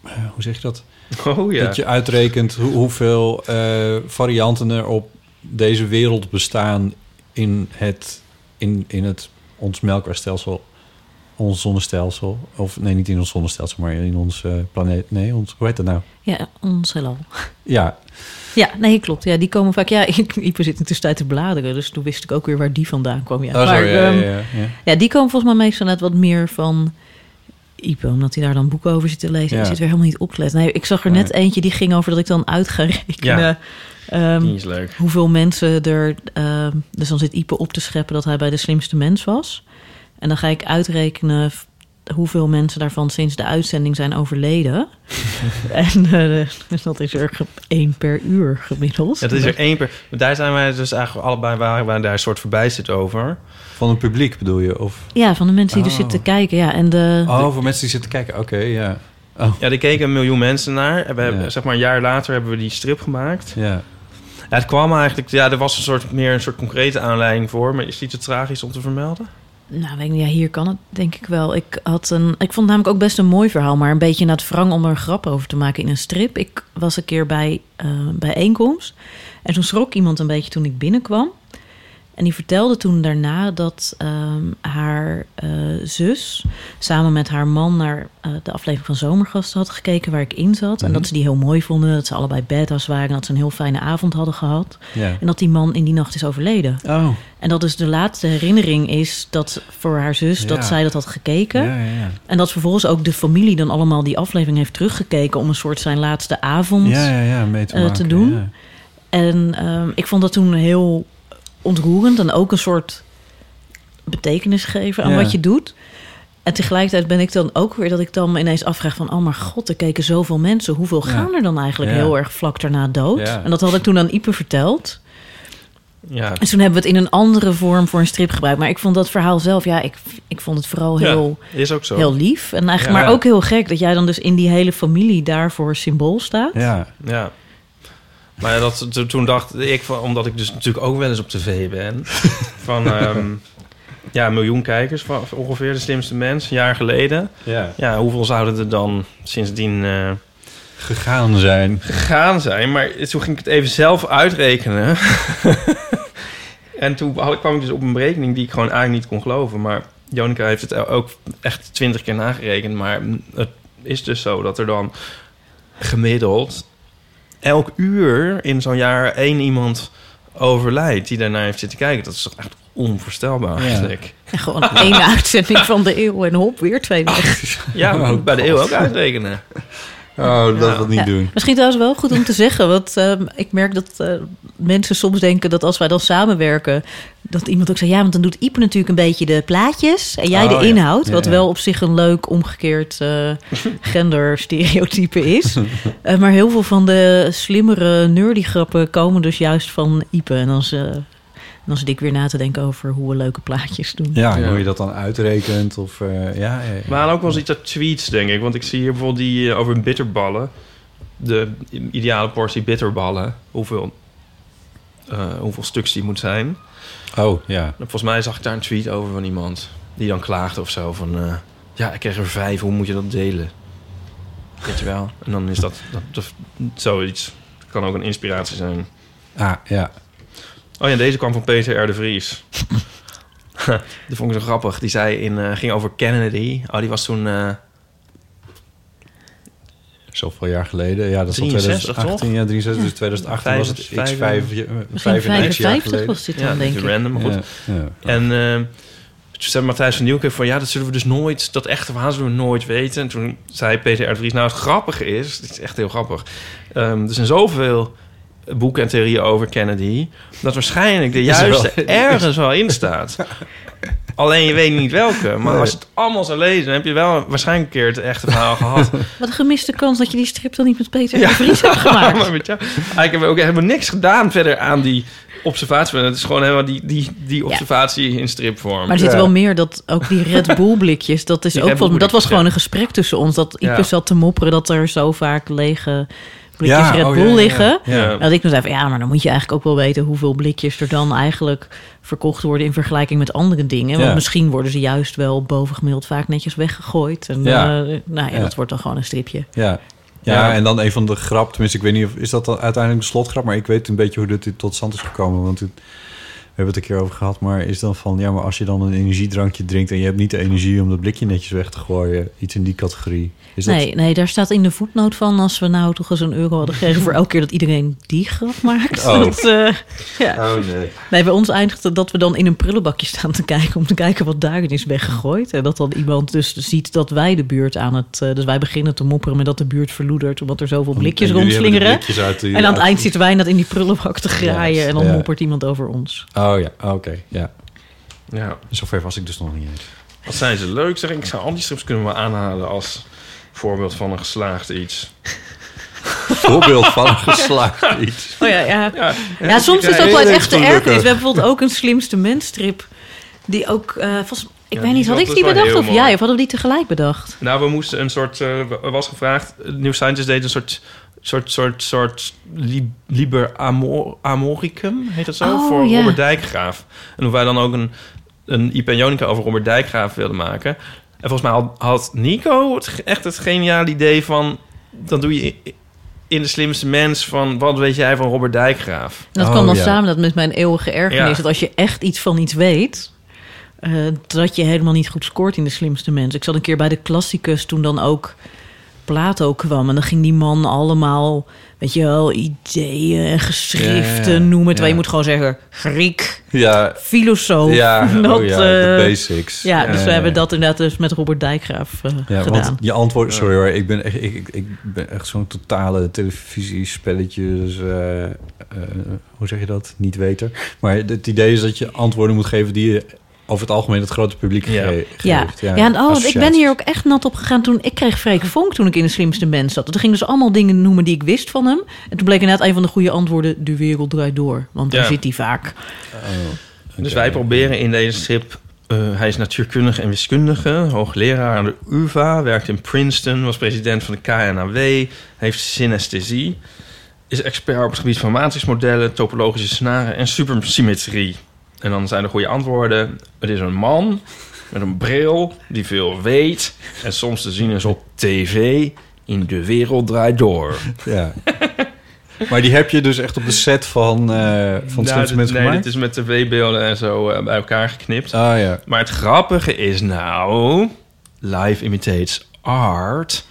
hoe zeg je dat? Oh ja. Dat je uitrekent hoe, hoeveel eh, varianten er op deze wereld bestaan in het, in, in het ons melkwegstelsel, ons zonnestelsel. Of nee, niet in ons zonnestelsel, maar in ons eh, planeet. Nee, ons, hoe heet dat nou? Ja, ons heelal. Ja, Ja, nee, klopt. Ja, die komen vaak... Ja, ik, Ipe zit in de tussentijd te bladeren, dus toen wist ik ook weer waar die vandaan kwam. Ja, oh, maar, sorry, ja, ehm, ja, ja, ja. ja, die komen volgens mij meestal net wat meer van Ipe, omdat hij daar dan boeken over zit te lezen. Ja. Ik zit weer helemaal niet op te letten. Nee, ik zag er net eentje die ging over dat ik dan uit ga rekenen. Ja. ehm, is leuk. hoeveel mensen er... ehm, dus dan zit Ipe op te scheppen dat hij bij de slimste mens was. En dan ga ik uitrekenen hoeveel mensen daarvan sinds de uitzending zijn overleden. en dus dat is er één per uur gemiddeld. Ja, dat is er één per... Daar zijn wij dus eigenlijk allebei waren wij daar een soort verbijsterd over. Van het publiek bedoel je? Of, Ja, van de mensen die er Oh. zitten te kijken. Ja, en de, oh, voor mensen die zitten kijken. Oké, ja. Oh, Ja, er keken een miljoen mensen naar. En we hebben, zeg maar, een jaar later hebben we die strip gemaakt. ja. Ja, het kwam eigenlijk... Ja, er was een soort, meer een soort concrete aanleiding voor. Maar is die te tragisch om te vermelden? Nou, weet ik niet, ja, hier kan het denk ik wel. Ik, had een, ik vond het namelijk ook best een mooi verhaal, maar een beetje naar het wrang om er een grap over te maken in een strip. Ik was een keer bij eh bijeenkomst en toen schrok iemand een beetje toen ik binnenkwam. En die vertelde toen daarna dat ehm, haar eh, zus samen met haar man naar eh, de aflevering van Zomergasten had gekeken waar ik in zat. En Mhm. dat ze die heel mooi vonden, dat ze allebei badass waren en dat ze een heel fijne avond hadden gehad. En dat die man in die nacht is overleden. Oh, En dat dus de laatste herinnering is dat voor haar zus Ja. dat zij dat had gekeken. ja, ja, ja. En dat vervolgens ook de familie dan allemaal die aflevering heeft teruggekeken om een soort zijn laatste avond. Ja, ja, ja, mee te eh, maken. te doen. En ehm, ik vond dat toen heel ontroerend en ook een soort betekenis geven aan Ja. wat je doet. En tegelijkertijd ben ik dan ook weer dat ik dan me ineens afvraag van... oh maar god, er keken zoveel mensen. Hoeveel Ja. gaan er dan eigenlijk Ja. heel erg vlak daarna dood? En dat had ik toen aan Ipe verteld. Ja. En toen hebben we het in een andere vorm voor een strip gebruikt. Maar ik vond dat verhaal zelf, ja, ik, ik vond het vooral heel, Is ook zo. heel lief. En eigenlijk, maar ook heel gek dat jij dan dus in die hele familie daarvoor symbool staat. Ja, Ja. Maar dat, to- toen dacht ik, van, omdat ik dus natuurlijk ook wel eens op tv ben... van ehm, ja, een miljoen kijkers van ongeveer de slimste mens, een jaar geleden. ja. Ja, hoeveel zouden er dan sindsdien eh, Gegaan zijn. gegaan zijn? Maar toen ging ik het even zelf uitrekenen. en toen kwam ik dus op een berekening die ik gewoon eigenlijk niet kon geloven. Maar Jonica heeft het ook echt twintig keer nagerekend. Maar het is dus zo dat er dan gemiddeld elk uur in zo'n jaar één iemand overlijdt die daarna heeft zitten kijken. Dat is toch echt onvoorstelbaar Ja. eigenlijk. En gewoon één uitzending van de eeuw en hop, weer twee weg. Ja, Oh, moet ik bij de eeuw ook uitrekenen. Oh, dat Ja. wil niet Ja. doen. Misschien trouwens wel goed om te zeggen, want ehm, ik merk dat eh, mensen soms denken dat als wij dan samenwerken, dat iemand ook zegt, ja, want dan doet Ipe natuurlijk een beetje de plaatjes en jij Oh, de ja. inhoud, wat ja. wel op zich een leuk omgekeerd eh genderstereotype is. Eh, maar heel veel van de slimmere nerdy grappen komen dus juist van Ipe en dan, ze, dan zit ik weer na te denken over hoe we leuke plaatjes doen. Ja, Ja. hoe je dat dan uitrekent of... eh, ja, ja, ook wel eens iets uit tweets, denk ik. Want ik zie hier bijvoorbeeld die eh, over bitterballen. De ideale portie bitterballen. Hoeveel, eh, hoeveel stuks die moet zijn. Oh, ja. Volgens mij zag ik daar een tweet over van iemand. Die dan klaagde of zo. Van, eh, ja, ik kreeg er vijf. Hoe moet je dat delen? Weet je wel? En dan is dat, dat, dat zoiets. kan ook een inspiratie zijn. Ah, ja. Oh ja, deze kwam van Peter R. de Vries. die vond ik zo grappig. Die zei in, eh, ging over Kennedy. Oh, die was toen... eh, Zoveel jaar geleden. Ja, dat is al 63 2018. toch? Ja, 63. Dus 2018 was het Vijf- X5, vijf- Misschien 95 jaar 55 geleden. was dit Ja, dan, een denk ik. random, maar goed. Ja, ja. En eh, toen zei Matthijs van Nieuwkerk van... ja, dat zullen we dus nooit... dat echte verhaal zullen we nooit weten. En toen zei Peter R. de Vries... nou, het grappige is... dit is echt heel grappig... ehm, er zijn zoveel boeken en theorieën over Kennedy... dat waarschijnlijk de wel- juiste ergens wel in staat. Alleen je weet niet welke. Maar Nee. als je het allemaal zou lezen... dan heb je wel waarschijnlijk een keer het echte verhaal gehad. Wat een gemiste kans dat je die strip dan niet met Peter Ja. de Vries hebt gemaakt. maar met jou, eigenlijk hebben we ook helemaal niks gedaan verder aan die observatie. Het is gewoon helemaal die, die, die observatie in stripvorm. Maar er zit Ja. wel meer dat ook die Red Bull blikjes, dat is Die ook wel, dat was gewoon ja. een gesprek tussen ons. Dat ik Ja. dus zat te mopperen dat er zo vaak lege blikjes Ja, Red oh, Bull ja, ja, ja. liggen. Ja. Dat ik toen zei van ja, maar dan moet je eigenlijk ook wel weten hoeveel blikjes er dan eigenlijk verkocht worden in vergelijking met andere dingen. Want Ja. misschien worden ze juist wel bovengemiddeld vaak netjes weggegooid. En Ja. eh, nou ja, Ja. dat wordt dan gewoon een stripje. Ja. Ja, Ja. en dan een van de grap, tenminste, ik weet niet of is dat dan uiteindelijk de slotgrap, maar ik weet een beetje hoe dit tot stand is gekomen, want het, hebben het een keer over gehad, maar is dan van, ja, maar als je dan een energiedrankje drinkt en je hebt niet de energie om dat blikje netjes weg te gooien, iets in die categorie. Is dat, Nee, nee, daar staat in de voetnoot van als we nou toch eens een euro hadden gegeven voor elke keer dat iedereen die grap maakt. Oh. Dat, eh, ja. Oh nee. Nee, bij ons eindigt het dat we dan in een prullenbakje staan te kijken... om te kijken wat daarin is weggegooid. En dat dan iemand dus ziet dat wij de buurt aan het... eh, dus wij beginnen te mopperen met dat de buurt verloedert... omdat er zoveel blikjes rondslingeren. En aan het eind zitten wij net in die prullenbak te graaien... En dan ja. moppert iemand over ons. Oh ja, oké, ja. Ja. Zover was ik dus nog niet eens. Wat zijn ze leuk, zeg ik. Zou al die strips kunnen we aanhalen als voorbeeld van een geslaagd iets. Voorbeeld van een geslaagd iets. Oh ja, ja. Ja, Ja, soms is het ook heel wel erg echt de gelukkig. ergernis. We hebben bijvoorbeeld ook een slimste mensstrip... die ook... eh volgens, ik Ja, weet niet, had ik dat die wel bedacht of jij? Of hadden we die tegelijk bedacht? Nou, we moesten een soort... eh, er was gevraagd... New Scientist deed een soort... soort, soort, soort li- Liber Amor, Amoricum, heet dat zo? Oh, voor. Robert Dijkgraaf. En hoe wij dan ook een, een Jonica over Robert Dijkgraaf wilden maken. En volgens mij had, had Nico het, echt het geniale idee van... Dan doe je in de slimste mens van... Wat weet jij van Robert Dijkgraaf? En dat Oh, kwam dan ja. samen dat met mijn eeuwige ergernis. Ja. Dat als je echt iets van iets weet... eh, dat je helemaal niet goed scoort in de slimste mens. Ik zat een keer bij de klassicus toen dan ook Plato kwam. En dan ging die man allemaal, weet je wel, ideeën en geschriften Ja, ja, ja. noemen. Terwijl Ja. je moet gewoon zeggen Griek, Ja, filosoof. ja, dat, oh de eh, basics. ja, dus we Ja, hebben dat inderdaad dus met Robert Dijkgraaf eh, Ja, gedaan. want je antwoord... Sorry hoor, ik ben echt, ik, ik, ik ben echt zo'n totale televisiespelletjes... eh, eh, hoe zeg je dat? Niet weten. Maar het idee is dat je antwoorden moet geven... die je over het algemeen het grote publiek Ja. ge- Ja, geeft. ja. en oh, ik ben hier ook echt nat op gegaan toen ik kreeg Freek Vonk toen ik in de slimste mens zat. Toen ging dus allemaal dingen noemen die ik wist van hem. En toen bleek inderdaad een van de goede antwoorden: de wereld draait door. Want daar Ja. zit hij vaak. Oh, Dus wij proberen in deze strip... eh, hij is natuurkundige en wiskundige, hoogleraar aan de UvA, werkt in Princeton, was president van de KNAW, heeft synesthesie, is expert op het gebied van matrixmodellen, topologische snaren en supersymmetrie. En dan zijn de goede antwoorden. Het is een man met een bril die veel weet en soms te zien is op tv in De Wereld Draait Door. Ja. maar die heb je dus echt op de set van, eh van Nou, dit- Mensen nee, gemaakt? dit is met tv-beelden en zo eh, bij elkaar geknipt. Ah ja. Maar het grappige is nou, live imitates art,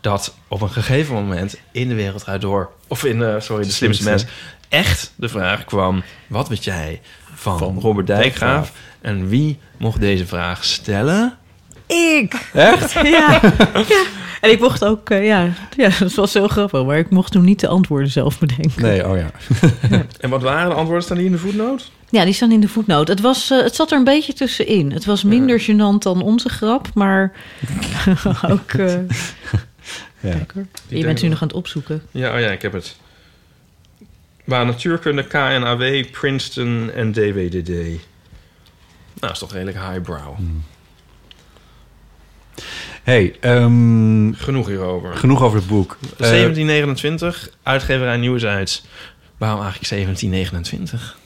dat op een gegeven moment in de wereld uit door, of in de, sorry, de slimste mens, echt de vraag kwam: wat weet jij van, Van Robert Dijkgraaf? En wie mocht deze vraag stellen? Ik! Echt? Ja. ja. En ik mocht ook, eh, ja, ja, dat was heel grappig. Maar ik mocht toen niet de antwoorden zelf bedenken. Nee, oh ja. En wat waren de antwoorden? Staan die in de voetnoot? Ja, die staan in de voetnoot. Het, was, eh, het zat er een beetje tussenin. Het was minder gênant dan onze grap, maar ook... eh, ja. Kijk hoor. Je bent nu nog aan het opzoeken. Ja, oh ja, ik heb het. Waar natuurkunde, KNAW, Princeton en DWDD. Nou, is toch redelijk highbrow. hey, ehm, Genoeg hierover. genoeg over het boek. Eh, 1729, uitgeverij Nieuwzijds. Waarom eigenlijk 1729?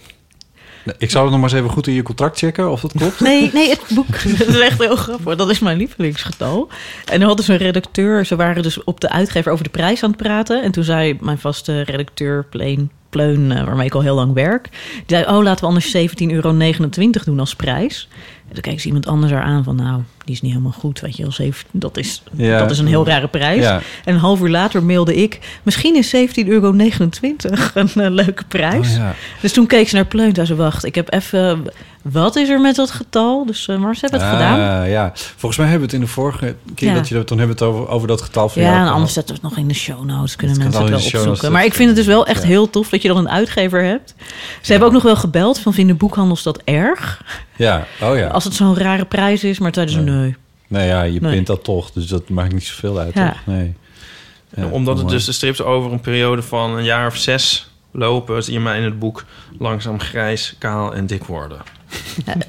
Ik zou het nog maar eens even goed in je contract checken of dat klopt. Nee, nee, het boek. Dat is echt heel grappig. Dat is mijn lievelingsgetal. En dan hadden ze een redacteur. Ze waren dus op de uitgever over de prijs aan het praten. En toen zei mijn vaste redacteur, Pleen, Pleun, eh, waarmee ik al heel lang werk. Die zei, oh, laten we anders 17,29 euro doen als prijs. En toen keek ze iemand anders haar aan van... nou, die is niet helemaal goed, weet je wel. Zeven- Dat is, Ja. dat is een heel rare prijs. Ja. En een half uur later mailde ik... misschien is 17,29 euro een eh, leuke prijs. Oh, ja. Dus toen keek ze naar Pleun. Zei ze, wacht, ik heb even... Wat is er met dat getal? Dus, maar ze hebben het Ah, gedaan. Ja, volgens mij hebben we het in de vorige keer dat je dat dan hebben we het over, over dat getal van Ja, en anders zetten we het nog in de show notes. Kunnen mensen het wel notes, opzoeken. Maar ik vind het dus wel echt heel tof dat je dan een uitgever hebt. Ze hebben ook nog wel gebeld van vinden boekhandels dat erg? Ja, oh ja. Als het zo'n rare prijs is. Maar tijdens Nee. nee. Nee, ja, je Nee. pint dat toch, dus dat maakt niet zoveel uit. Ja. toch? Nee. Ja, Omdat het dus de strips over een periode van een jaar of zes lopen... zie je mij in het boek langzaam grijs, kaal en dik worden.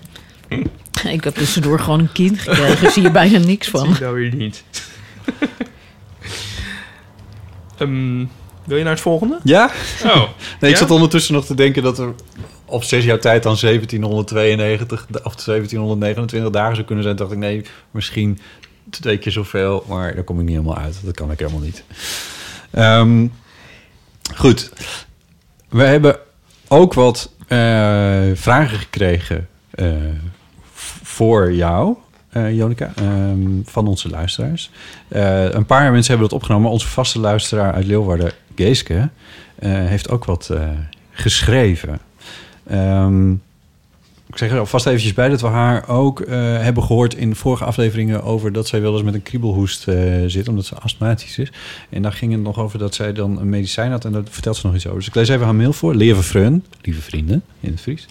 Ik heb tussendoor gewoon een kind gekregen. Zie je bijna niks Dat van. zie je nou weer niet. Ehm, wil je naar het volgende? Ja? Oh, Nee, ik Ja? zat ondertussen nog te denken dat er op zes jaar tijd dan 1792 of 1729 dagen zou kunnen zijn. Dacht ik, nee, misschien twee keer zoveel. Maar daar kom ik niet helemaal uit. Dat kan ik helemaal niet. Ehm, goed. We hebben ook wat eh, vragen gekregen eh, voor jou, eh Jonica, ehm, van onze luisteraars. Een paar mensen hebben dat opgenomen. Onze vaste luisteraar uit Leeuwarden, Geeske, heeft ook wat geschreven. Ehm, ik zeg er alvast eventjes bij dat we haar ook eh, hebben gehoord in vorige afleveringen over dat zij wel eens met een kriebelhoest eh, zit, omdat ze astmatisch is. En daar ging het nog over dat zij dan een medicijn had en daar vertelt ze nog iets over. Dus ik lees even haar mail voor. Lieve vriend, lieve vrienden in het Fries.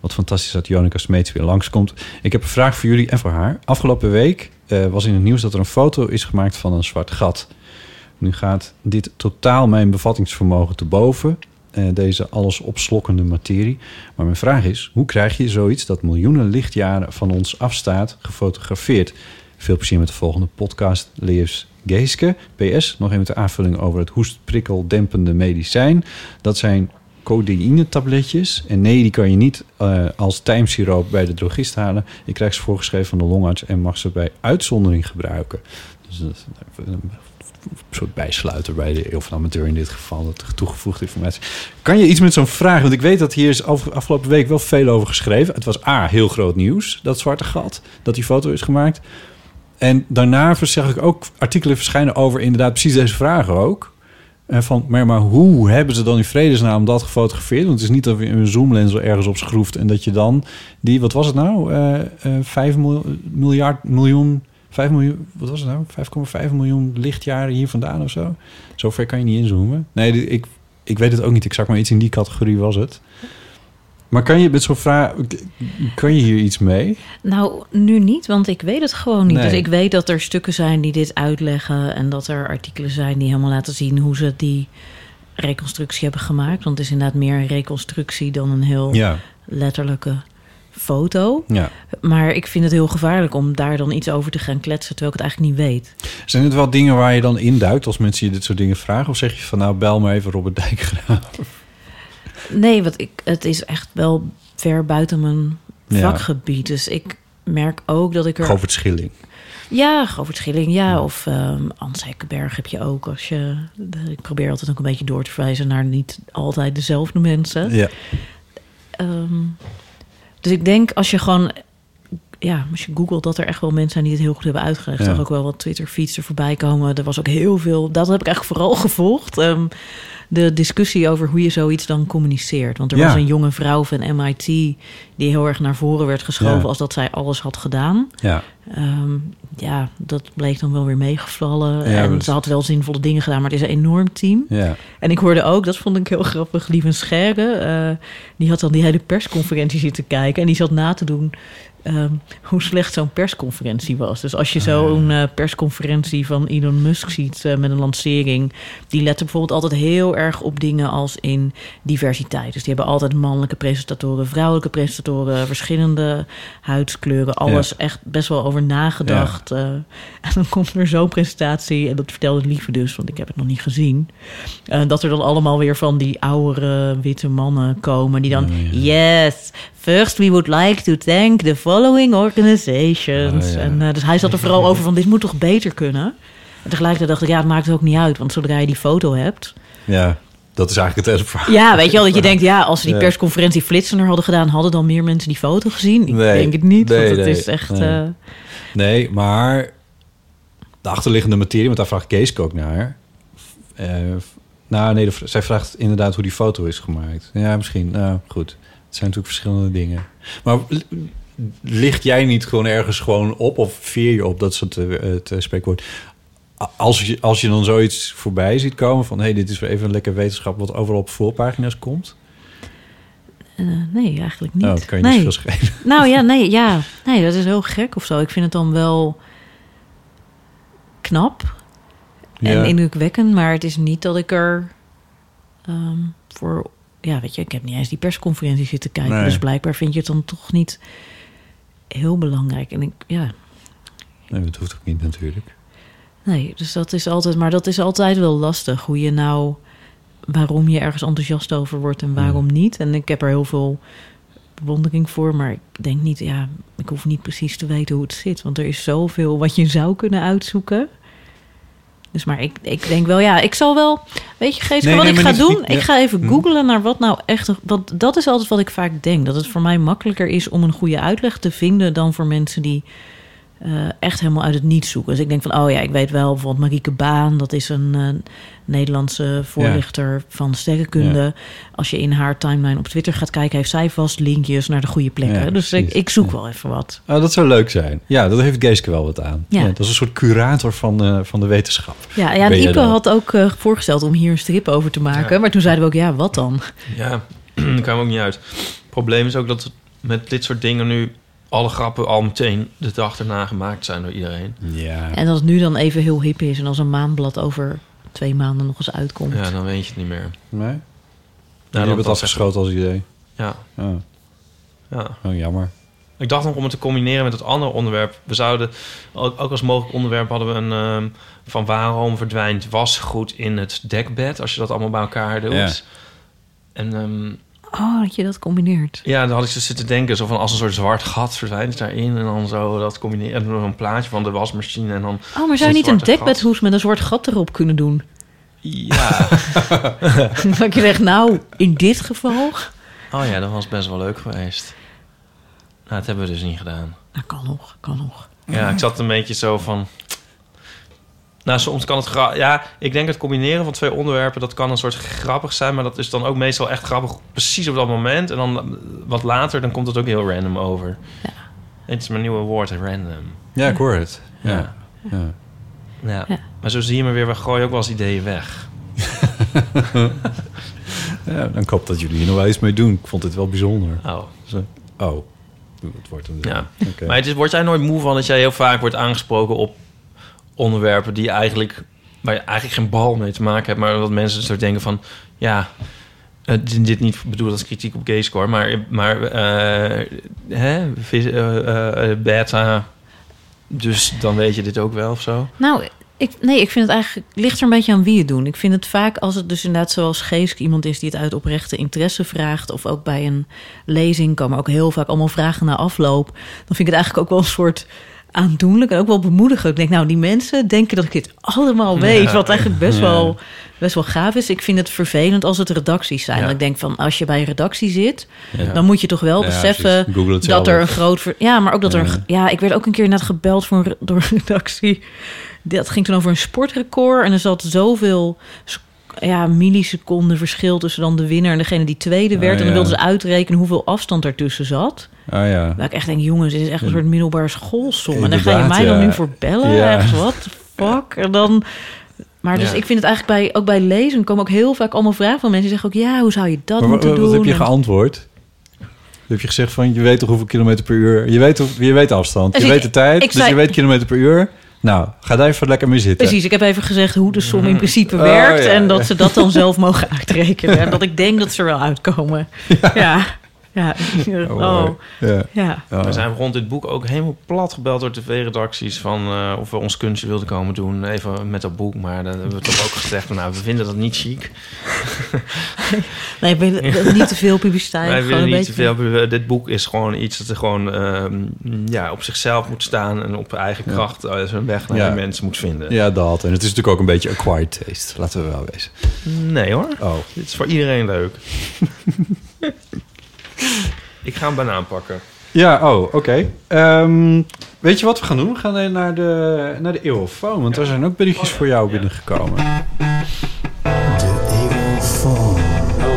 Wat fantastisch dat Jonica Smeets weer langskomt. Ik heb een vraag voor jullie en voor haar. Afgelopen week eh, was in het nieuws dat er een foto is gemaakt van een zwart gat. Nu gaat dit totaal mijn bevattingsvermogen te boven. Eh, deze alles opslokkende materie. Maar mijn vraag is, hoe krijg je zoiets dat miljoenen lichtjaren van ons afstaat gefotografeerd? Veel plezier met de volgende podcast, Leers Geeske. PS, nog even de aanvulling over het hoestprikkeldempende medicijn. Dat zijn codeïne-tabletjes. En nee, die kan je niet eh, als tijmsiroop bij de drogist halen. Je krijgt ze voorgeschreven van de longarts en mag ze bij uitzondering gebruiken. Dus dat soort bijsluiter bij de eeuw van amateur in dit geval. Dat toegevoegde informatie. Kan je iets met zo'n vraag? Want ik weet dat hier is af- afgelopen week wel veel over geschreven. Het was A, heel groot nieuws, dat zwarte gat. Dat die foto is gemaakt. En daarna zag ik ook artikelen verschijnen over inderdaad precies deze vragen ook. En van, maar, maar hoe hebben ze dan in vredesnaam dat gefotografeerd? Want het is niet dat je een zoomlens er ergens op schroeft... en dat je dan die, wat was het nou? eh eh 5 mil- miljard, miljoen, 5 miljoen, wat was het nou? 5,5 miljoen lichtjaren hier vandaan of zo? Zover kan je niet inzoomen. Nee, ik, ik weet het ook niet exact, maar iets in die categorie was het. Maar kan je met zo'n vraag, kan je hier iets mee? Nou, nu niet, want ik weet het gewoon niet. Nee. Dus ik weet dat er stukken zijn die dit uitleggen... en dat er artikelen zijn die helemaal laten zien... hoe ze die reconstructie hebben gemaakt. Want het is inderdaad meer een reconstructie... dan een heel Ja, letterlijke foto. ja. Maar ik vind het heel gevaarlijk om daar dan iets over te gaan kletsen... terwijl ik het eigenlijk niet weet. Zijn het wel dingen waar je dan induikt als mensen je dit soort dingen vragen? Of zeg je van nou, bel maar even Robert Dijkgraaf? Nee, want ik, het is echt wel ver buiten mijn Ja. vakgebied. Dus ik merk ook dat ik er... Govert Schilling. Ja, Govert Schilling, ja. Of Ans Hekkenberg heb je ook. Als je, ik probeer altijd ook een beetje door te verwijzen naar niet altijd dezelfde mensen. Ja. Ehm, dus ik denk als je gewoon... Ja, als je googelt dat er echt wel mensen zijn die het heel goed hebben uitgelegd. Ja. Er ook wel wat Twitter-feeds er voorbij komen. Er was ook heel veel... Dat heb ik eigenlijk vooral gevolgd. ehm, de discussie over hoe je zoiets dan communiceert. Want er Ja. was een jonge vrouw van MIT... die heel erg naar voren werd geschoven... Ja. als dat zij alles had gedaan. Ja. Ehm, ja, dat bleek dan wel weer meegevallen. Ja, en ze had wel zinvolle dingen gedaan, maar het is een enorm team. Ja. En ik hoorde ook, dat vond ik heel grappig, Lieven Scherre. eh, die had dan die hele persconferentie zitten kijken. En die zat na te doen ehm, hoe slecht zo'n persconferentie was. Dus als je zo'n eh, persconferentie van Elon Musk ziet eh, met een lancering... die letten bijvoorbeeld altijd heel erg op dingen als in diversiteit. Dus die hebben altijd mannelijke presentatoren, vrouwelijke presentatoren... verschillende huidskleuren, alles echt best wel over nagedacht. eh. en dan komt er zo'n presentatie, en dat vertelde Lieve dus... want ik heb het nog niet gezien... dat er dan allemaal weer van die oudere witte mannen komen... die dan, Oh, yes, first we would like to thank the following organizations. Oh, ja. En eh, dus hij zat er vooral over van, dit moet toch beter kunnen? En tegelijkertijd dacht ik, ja, het maakt ook niet uit... want zodra je die foto hebt... Ja. Dat is eigenlijk het hele verhaal. Ja, weet je wel, dat je denkt, ja, als ze die persconferentie flitsener hadden gedaan, hadden dan meer mensen die foto gezien? Ik Nee. denk het niet, Nee, want het nee. is echt... Nee. eh, Nee, maar de achterliggende materie, want daar vraagt Kees ook naar. Eh, nou, nee, de- zij vraagt inderdaad hoe die foto is gemaakt. Ja, misschien. Nou, goed. Zijn natuurlijk verschillende dingen. Maar l- licht jij niet gewoon ergens gewoon op of veer je op, dat is het, eh, het eh, spreekwoord. Als je, als je dan zoiets voorbij ziet komen van... hé, hey, dit is weer even een lekker wetenschap wat overal op voorpagina's komt. eh, nee, eigenlijk niet. Dat kan je nee. niet veel schelen. Nou ja, nee, ja, nee, dat is heel gek of zo. Ik vind het dan wel knap en Ja. indrukwekkend, maar het is niet dat ik er ehm, voor... Ja, weet je, ik heb niet eens die persconferentie zitten kijken, Nee. dus blijkbaar vind je het dan toch niet heel belangrijk. En ik, ja, Nee, dat hoeft ook niet natuurlijk. nee, dus dat is altijd, maar dat is altijd wel lastig, hoe je nou, waarom je ergens enthousiast over wordt en waarom niet. En ik heb er heel veel bewondering voor, maar ik denk niet, ja, ik hoef niet precies te weten hoe het zit, want er is zoveel wat je zou kunnen uitzoeken. Dus maar ik, ik denk wel, ja, ik zal wel, weet je, Gees, Nee, wat nee, ik ga niet- doen, niet- ik ga even Hm. googlen naar wat nou echt, want dat is altijd wat ik vaak denk, dat het voor mij makkelijker is om een goede uitleg te vinden dan voor mensen die eh, echt helemaal uit het niets zoeken. Dus ik denk van, oh ja, ik weet wel, bijvoorbeeld Marieke Baan, dat is een eh, Nederlandse voorlichter van sterrenkunde. Ja. Als je in haar timeline op Twitter gaat kijken, heeft zij vast linkjes naar de goede plekken. Ja, dus ik, zoek Ja. wel even wat. Oh, dat zou leuk zijn. Ja, dat heeft Geeske wel wat aan. Ja. Ja. dat is een soort curator van, eh, van de wetenschap. Ja, ja en Ipe had ook eh, voorgesteld om hier een strip over te maken. Ja. Maar toen zeiden we ook, ja, wat dan? Ja, daar kwam ook niet uit. Het probleem is ook dat met dit soort dingen nu... alle grappen al meteen de dag erna gemaakt zijn door iedereen. Ja. En dat het nu dan even heel hip is en als een maandblad over twee maanden nog eens uitkomt. Ja, dan weet je het niet meer. Nee? Ja, je hebt het afgeschoten als idee. Ja, Oh, ja. oh, jammer. Ik dacht nog om het te combineren met het andere onderwerp. We zouden, ook, ook als mogelijk onderwerp hadden we een... ehm, van waarom verdwijnt wasgoed in het dekbed... als je dat allemaal bij elkaar doet. Ja. En ehm, Oh, dat je dat combineert. ja, dan had ik dus zitten denken... zo van als een soort zwart gat verdwijnt het daarin... en dan zo dat combineren... en dan een plaatje van de wasmachine en dan... Oh, maar zou je niet een dekbedhoes met een zwart gat erop kunnen doen? Ja. Dat je zegt, nou, in dit geval... oh ja, dat was best wel leuk geweest. Nou, dat hebben we dus niet gedaan. Nou, kan nog, kan nog. Ja, ik zat een beetje zo van... Nou, soms kan het... gra- Ja, ik denk het combineren van twee onderwerpen... dat kan een soort grappig zijn... maar dat is dan ook meestal echt grappig precies op dat moment. En dan eh, wat later, dan komt het ook heel random over. Ja. Het is mijn nieuwe woord, random. Ja, ik hoor het. Ja. Ja. ja. Ja. Ja. Maar zo zie je me weer, we gooien ook wel eens ideeën weg. Ja, dan hoop dat jullie hier nog wel iets mee doen. Ik vond het wel bijzonder. Oh. Zo. Oh, het wordt hem. Ja. Maar het is, word jij nooit moe van dat jij heel vaak wordt aangesproken op onderwerpen die eigenlijk, waar je eigenlijk geen bal mee te maken hebt, maar wat mensen soort denken van, ja, eh, dit, niet bedoeld als kritiek op gayscore, maar, maar eh, hè, eh, beta, dus dan weet je dit ook wel of zo. Nou, ik, nee, ik vind het eigenlijk... ligt er een beetje aan wie het doen. Ik vind het vaak als het dus inderdaad zoals Geesk... iemand is die het uit oprechte interesse vraagt... of ook bij een lezing komen ook heel vaak allemaal vragen na afloop... dan vind ik het eigenlijk ook wel een soort aandoenlijk... en ook wel bemoedigend. Ik denk, nou, die mensen denken dat ik dit allemaal weet... Ja. wat eigenlijk best, Ja. wel, best wel gaaf is. Ik vind het vervelend als het redacties zijn. Ja. Ik denk van, als je bij een redactie zit... Dan moet je toch wel beseffen... dat er een groot... ver- Ja, maar ook dat er... Ja. ik werd ook een keer net gebeld voor door een redactie. Dat ging toen over een sportrecord. En er zat zoveel ja, milliseconden verschil tussen dan de winnaar en degene die tweede Ah, werd. En dan wilden ze uitrekenen hoeveel afstand ertussen zat. Ah ja. Dat ik echt denk, jongens, dit is echt een soort middelbare schoolsom. En dan ga je mij dan nu voor bellen? Echt, what the fuck? En dan... Maar dus Ja. ik vind het eigenlijk bij, ook bij lezen komen ook heel vaak allemaal vragen van mensen die zeggen ook, ja, hoe zou je dat Maar moeten wat, doen? heb je geantwoord? Heb je gezegd van, je weet toch hoeveel kilometer per uur... Je weet, je weet afstand, Dus je ik- weet de tijd, ik dus zei- je weet kilometer per uur. Nou, ga daar even lekker mee zitten. Precies, ik heb even gezegd hoe de som in principe Oh, werkt... ja, en dat ja. ze dat dan zelf mogen uitrekenen. En dat ik denk dat ze er wel uitkomen. Ja. Ja. Oh, Oh, mooi. Ja. ja. Ja. We zijn rond dit boek ook helemaal plat gebeld door tv-redacties... van eh, of we ons kunstje wilden komen doen. Even met dat boek. Maar dan hebben we toch ook gezegd... van, nou, we vinden dat niet chic. Nee, niet te veel publiciteit. Wij gewoon willen een niet te beetje- veel. Dit boek is gewoon iets dat er gewoon ehm, ja, op zichzelf moet staan... en op eigen Ja. kracht zijn weg naar Ja. de mensen moet vinden. ja, dat. En het is natuurlijk ook een beetje acquired taste. Laten we wel wezen. Nee hoor, Oh. dit is voor iedereen leuk. Ik ga een banaan pakken. Ja, oh, oké. Ehm, weet je wat we gaan doen? We gaan naar de, naar de eeuwfoon. Want er zijn ook berichtjes voor jou binnengekomen.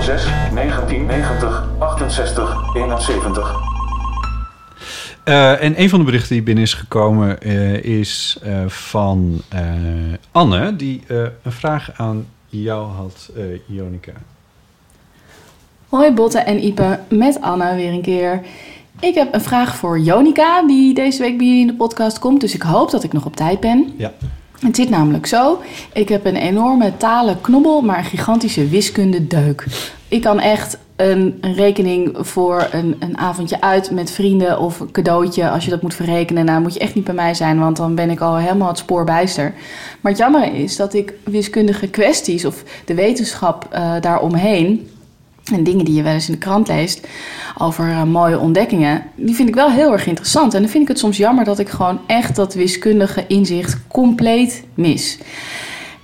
06 1990 68 71. Eh, en een van de berichten die binnen is gekomen eh, is eh, van eh, Anne, die eh, een vraag aan jou had, eh Jonica. Hoi Botte en Ipe, met Anna weer een keer. Ik heb een vraag voor Jonica, die deze week bij jullie in de podcast komt. Dus ik hoop dat ik nog op tijd ben. Ja. Het zit namelijk zo. Ik heb een enorme talen knobbel, maar een gigantische wiskunde deuk. Ik kan echt een, een rekening voor een, een avondje uit met vrienden of een cadeautje. Als je dat moet verrekenen, nou moet je echt niet bij mij zijn, want dan ben ik al helemaal het spoor bijster. Maar het jammer is dat ik wiskundige kwesties of de wetenschap eh, daaromheen en dingen die je wel eens in de krant leest over eh, mooie ontdekkingen, die vind ik wel heel erg interessant. En dan vind ik het soms jammer dat ik gewoon echt dat wiskundige inzicht compleet mis.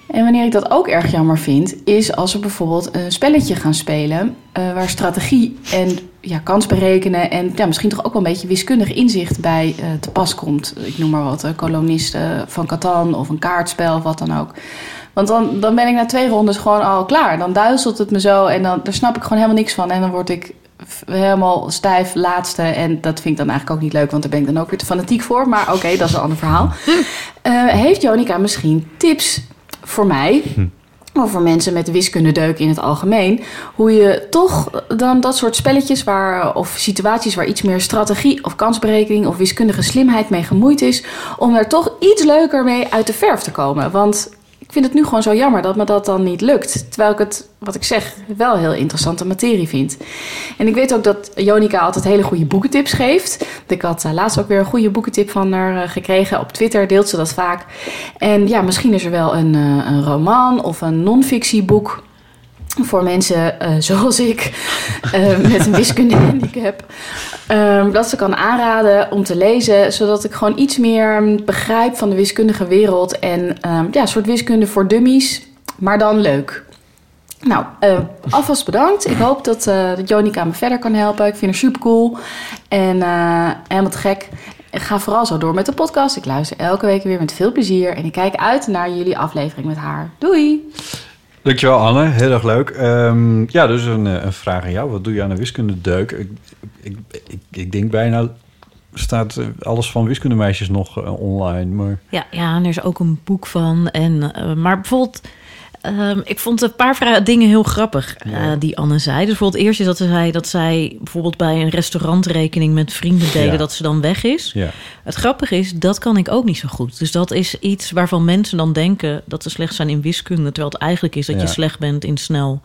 En wanneer ik dat ook erg jammer vind, is als we bijvoorbeeld een spelletje gaan spelen eh, waar strategie en ja, kans berekenen en ja, misschien toch ook wel een beetje wiskundig inzicht bij eh, te pas komt. Ik noem maar wat, kolonisten van Catan of een kaartspel of wat dan ook. Want dan, dan ben ik na twee rondes gewoon al klaar. Dan duizelt het me zo en dan, daar snap ik gewoon helemaal niks van. En dan word ik helemaal stijf laatste. En dat vind ik dan eigenlijk ook niet leuk, want daar ben ik dan ook weer te fanatiek voor. Maar oké, dat is een ander verhaal. Eh, heeft Jonica misschien tips voor mij... Of voor mensen met wiskundedeuk in het algemeen. Hoe je toch dan dat soort spelletjes waar, of situaties waar iets meer strategie of kansberekening of wiskundige slimheid mee gemoeid is. Om daar toch iets leuker mee uit de verf te komen. Want ik vind het nu gewoon zo jammer dat me dat dan niet lukt. Terwijl ik het, wat ik zeg, wel heel interessante materie vind. En ik weet ook dat Jonica altijd hele goede boekentips geeft. Ik had eh, laatst ook weer een goede boekentip van haar eh, gekregen. Op Twitter deelt ze dat vaak. En ja, misschien is er wel een, eh, een roman of een non-fictieboek voor mensen eh, zoals ik eh, met een wiskundehandicap. ehm dat ze kan aanraden om te lezen, zodat ik gewoon iets meer mm, begrijp van de wiskundige wereld. En ehm, ja, een soort wiskunde voor dummies, maar dan leuk. Nou, eh, alvast bedankt. Ik hoop dat, dat me verder kan helpen. Ik vind haar super cool en helemaal te gek. Ga vooral zo door met de podcast. Ik luister elke week weer met veel plezier. En ik kijk uit naar jullie aflevering met haar. Doei! Dankjewel Anne, heel erg leuk. Ehm, ja, dus een, eh, een vraag aan jou. Wat doe je aan een wiskundedeuk? Ik, ik, ik, ik denk bijna staat eh, alles van wiskundemeisjes nog eh, online, maar... Ja, ja, en er is ook een boek van. En, maar bijvoorbeeld, ehm, ik vond een paar dingen heel grappig eh, die Anne zei. Dus bijvoorbeeld eerst is dat ze zei dat zij bijvoorbeeld bij een restaurantrekening met vrienden deden Ja. dat ze dan weg is. Ja, Het grappige is, dat kan ik ook niet zo goed. Dus dat is iets waarvan mensen dan denken dat ze slecht zijn in wiskunde, terwijl het eigenlijk is dat Ja. je slecht bent in snel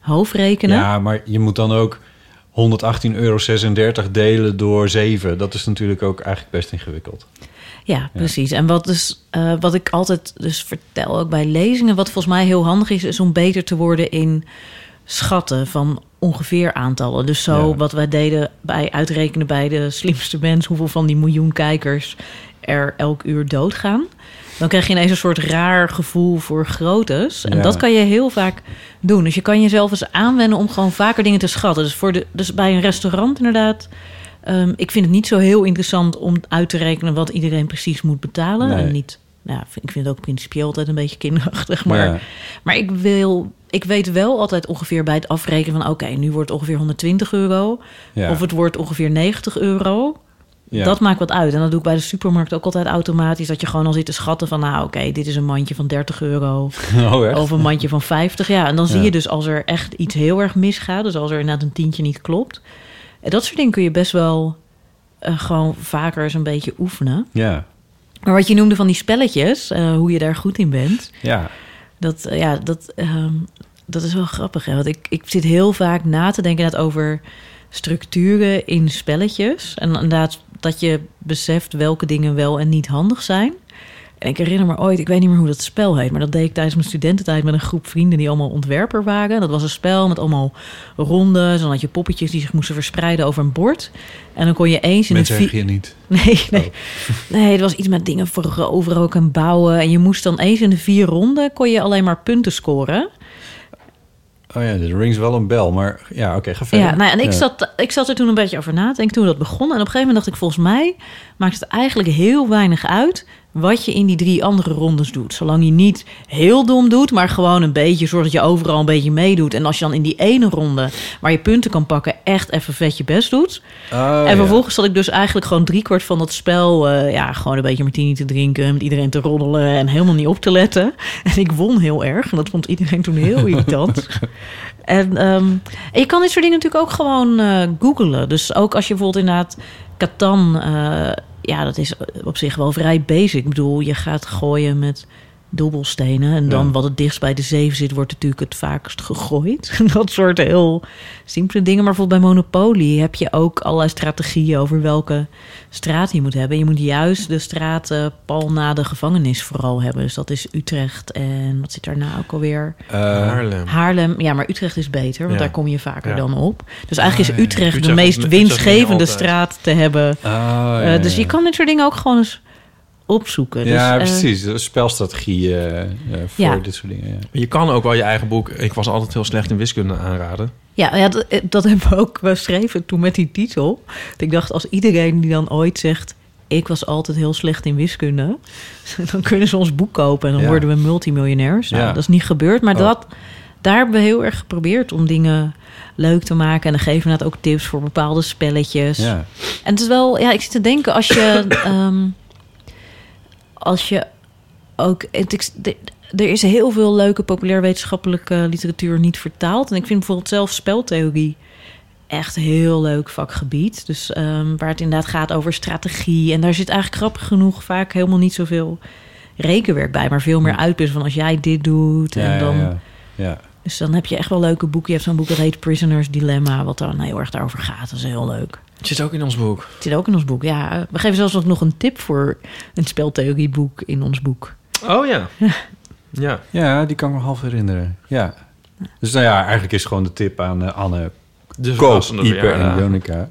hoofdrekenen. ja, maar je moet dan ook 118,36 euro delen door 7. Dat is natuurlijk ook eigenlijk best ingewikkeld. Ja, precies. En wat, dus, eh, wat ik altijd dus vertel, ook bij lezingen, wat volgens mij heel handig is, is om beter te worden in schatten van ongeveer aantallen. Dus zo Ja. wat wij deden bij uitrekenen bij de slimste mens, hoeveel van die miljoen kijkers er elk uur doodgaan. Dan krijg je ineens een soort raar gevoel voor groottes. En Ja. dat kan je heel vaak doen. Dus je kan jezelf eens aanwennen om gewoon vaker dingen te schatten. Dus, voor de, dus bij een restaurant inderdaad. Ehm, ik vind het niet zo heel interessant om uit te rekenen wat iedereen precies moet betalen. Nee. En niet, nou, ik vind het ook principieel altijd een beetje kinderachtig. Maar, Ja. maar ik, wil, ik weet wel altijd ongeveer bij het afrekenen van... oké, nu wordt het ongeveer 120 euro. Ja. Of het wordt ongeveer 90 euro. Ja. Dat maakt wat uit. En dat doe ik bij de supermarkt ook altijd automatisch. Dat je gewoon al zit te schatten van... nou, oké, dit is een mandje van 30 euro. Oh? Of een mandje van 50. Ja, en dan zie je dus als er echt iets heel erg misgaat. Dus als er inderdaad een tientje niet klopt. En dat soort dingen kun je best wel eh, gewoon vaker eens een beetje oefenen. Ja, Maar wat je noemde van die spelletjes, eh, hoe je daar goed in bent. ja. Dat, eh, ja, dat, ehm, dat is wel grappig. Hè? Want ik, ik zit heel vaak na te denken net over structuren in spelletjes. En inderdaad dat je beseft welke dingen wel en niet handig zijn. En ik herinner me ooit, ik weet niet meer hoe dat spel heet... maar dat deed ik tijdens mijn studententijd met een groep vrienden... die allemaal ontwerper waren. Dat was een spel met allemaal rondes. Dan had je poppetjes die zich moesten verspreiden over een bord. En dan kon je eens in Mensen het... je niet. Nee, nee. Oh. Nee, het was iets met dingen veroveren ook en bouwen. En je moest dan eens in de vier ronden... kon je alleen maar punten scoren. Oh ja, er rings wel een bel, maar ja, oké, ga verder. Ja, nou, ja, en ik, Ja. zat, ik zat er toen een beetje over na te denken toen dat begon. En op een gegeven moment dacht ik, volgens mij maakt het eigenlijk heel weinig uit wat je in die drie andere rondes doet. Zolang je niet heel dom doet, maar gewoon een beetje zorgt dat je overal een beetje meedoet. En als je dan in die ene ronde waar je punten kan pakken echt even vet je best doet. Oh, en ja. vervolgens zat ik dus eigenlijk gewoon driekwart van dat spel... eh, ja, gewoon een beetje martini te drinken, met iedereen te roddelen... en helemaal niet op te letten. En ik won heel erg. En dat vond iedereen toen heel irritant. En, en je kan dit soort dingen natuurlijk ook gewoon eh googlen. Dus ook als je bijvoorbeeld inderdaad Catan... eh, ja, dat is op zich wel vrij basic. Ik bedoel, je gaat gooien met dobbelstenen. En dan Ja. wat het dichtst bij de zeven zit, wordt natuurlijk het vaakst gegooid. dat soort heel simpele dingen. Maar bijvoorbeeld bij Monopoly heb je ook allerlei strategieën over welke straat je moet hebben. Je moet juist de straat eh, pal na de gevangenis vooral hebben. Dus dat is Utrecht en wat zit daarna ook alweer? Eh, Haarlem. Haarlem. Ja, maar Utrecht is beter, want Ja. daar kom je vaker Ja. dan op. Dus eigenlijk Ah, is ja. Utrecht, de meest is- winstgevende straat te hebben. ah, ja, Eh, dus je kan dit soort dingen ook gewoon eens opzoeken. Ja, dus, eh, precies. De spelstrategie eh, eh, voor Ja. dit soort dingen. Ja. Je kan ook wel je eigen boek... Ik was altijd heel slecht in wiskunde aanraden. Ja, ja dat, dat hebben we ook beschreven toen met die titel. Dat Ik dacht, als iedereen die dan ooit zegt... ik was altijd heel slecht in wiskunde... dan kunnen ze ons boek kopen en dan Ja. worden we multimiljonairs. Nou, Ja. dat is niet gebeurd, maar Oh. dat, daar hebben we heel erg geprobeerd... om dingen leuk te maken. En dan geven we inderdaad ook tips voor bepaalde spelletjes. Ja. En het is wel, ja, ik zit te denken als je, ehm, als je ook, het, er is heel veel leuke populair wetenschappelijke literatuur niet vertaald. En ik vind bijvoorbeeld zelf speltheorie echt een heel leuk vakgebied. Dus ehm, waar het inderdaad gaat over strategie. En daar zit eigenlijk grappig genoeg vaak helemaal niet zoveel rekenwerk bij, maar veel meer uitputten van als jij dit doet en ja, dan. ja. Ja. Dus dan heb je echt wel leuke boeken. Je hebt zo'n boek dat heet Prisoners Dilemma, wat dan heel erg daarover gaat. Dat is heel leuk. Het zit ook in ons boek. Het zit ook in ons boek. Ja, we geven zelfs nog een tip voor een speltheorieboek in ons boek. Oh ja. Ja. ja, die kan ik me half herinneren. Ja. Dus nou ja, eigenlijk is gewoon de tip aan eh, Anne De Koop, Ipe en. Jonica.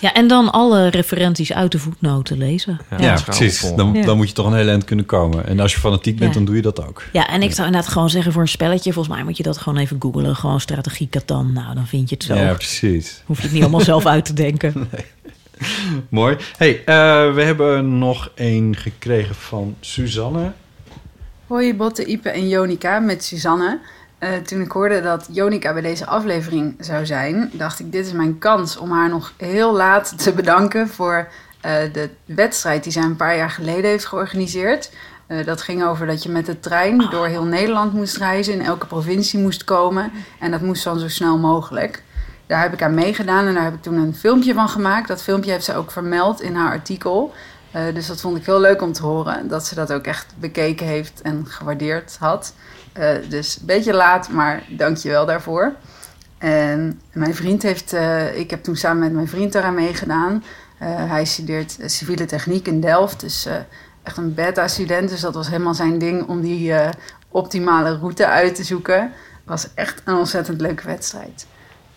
Ja, en dan alle referenties uit de voetnoten lezen. Ja. Precies. Dan, dan moet je toch een hele eind kunnen komen. En als je fanatiek bent, Ja. dan doe je dat ook. Ja, en ik zou inderdaad gewoon zeggen voor een spelletje... volgens mij moet je dat gewoon even googlen. Gewoon strategie Catan. Nou, dan vind je het zo. Ja, precies. Hoef je het niet allemaal zelf uit te denken. Mooi. hey, eh, we hebben nog één gekregen van Suzanne. Hoi Botte, Ipe en Jonica met Suzanne. Eh, toen ik hoorde dat Jonica bij deze aflevering zou zijn, dacht ik: dit is mijn kans om haar nog heel laat te bedanken voor eh, de wedstrijd die zij een paar jaar geleden heeft georganiseerd. Eh, dat ging over dat je met de trein door heel Nederland moest reizen, in elke provincie moest komen. En dat moest dan zo snel mogelijk. Daar heb ik aan meegedaan en daar heb ik toen een filmpje van gemaakt. Dat filmpje heeft ze ook vermeld in haar artikel. Dus dat vond ik heel leuk om te horen. Dat ze dat ook echt bekeken heeft en gewaardeerd had. Eh, dus een beetje laat, maar dank je wel daarvoor. En mijn vriend heeft... eh, ik heb toen samen met mijn vriend daaraan meegedaan. Eh, hij studeert civiele techniek in Delft. Dus echt een beta-student. Dus dat was helemaal zijn ding om die optimale route uit te zoeken. Was echt een ontzettend leuke wedstrijd.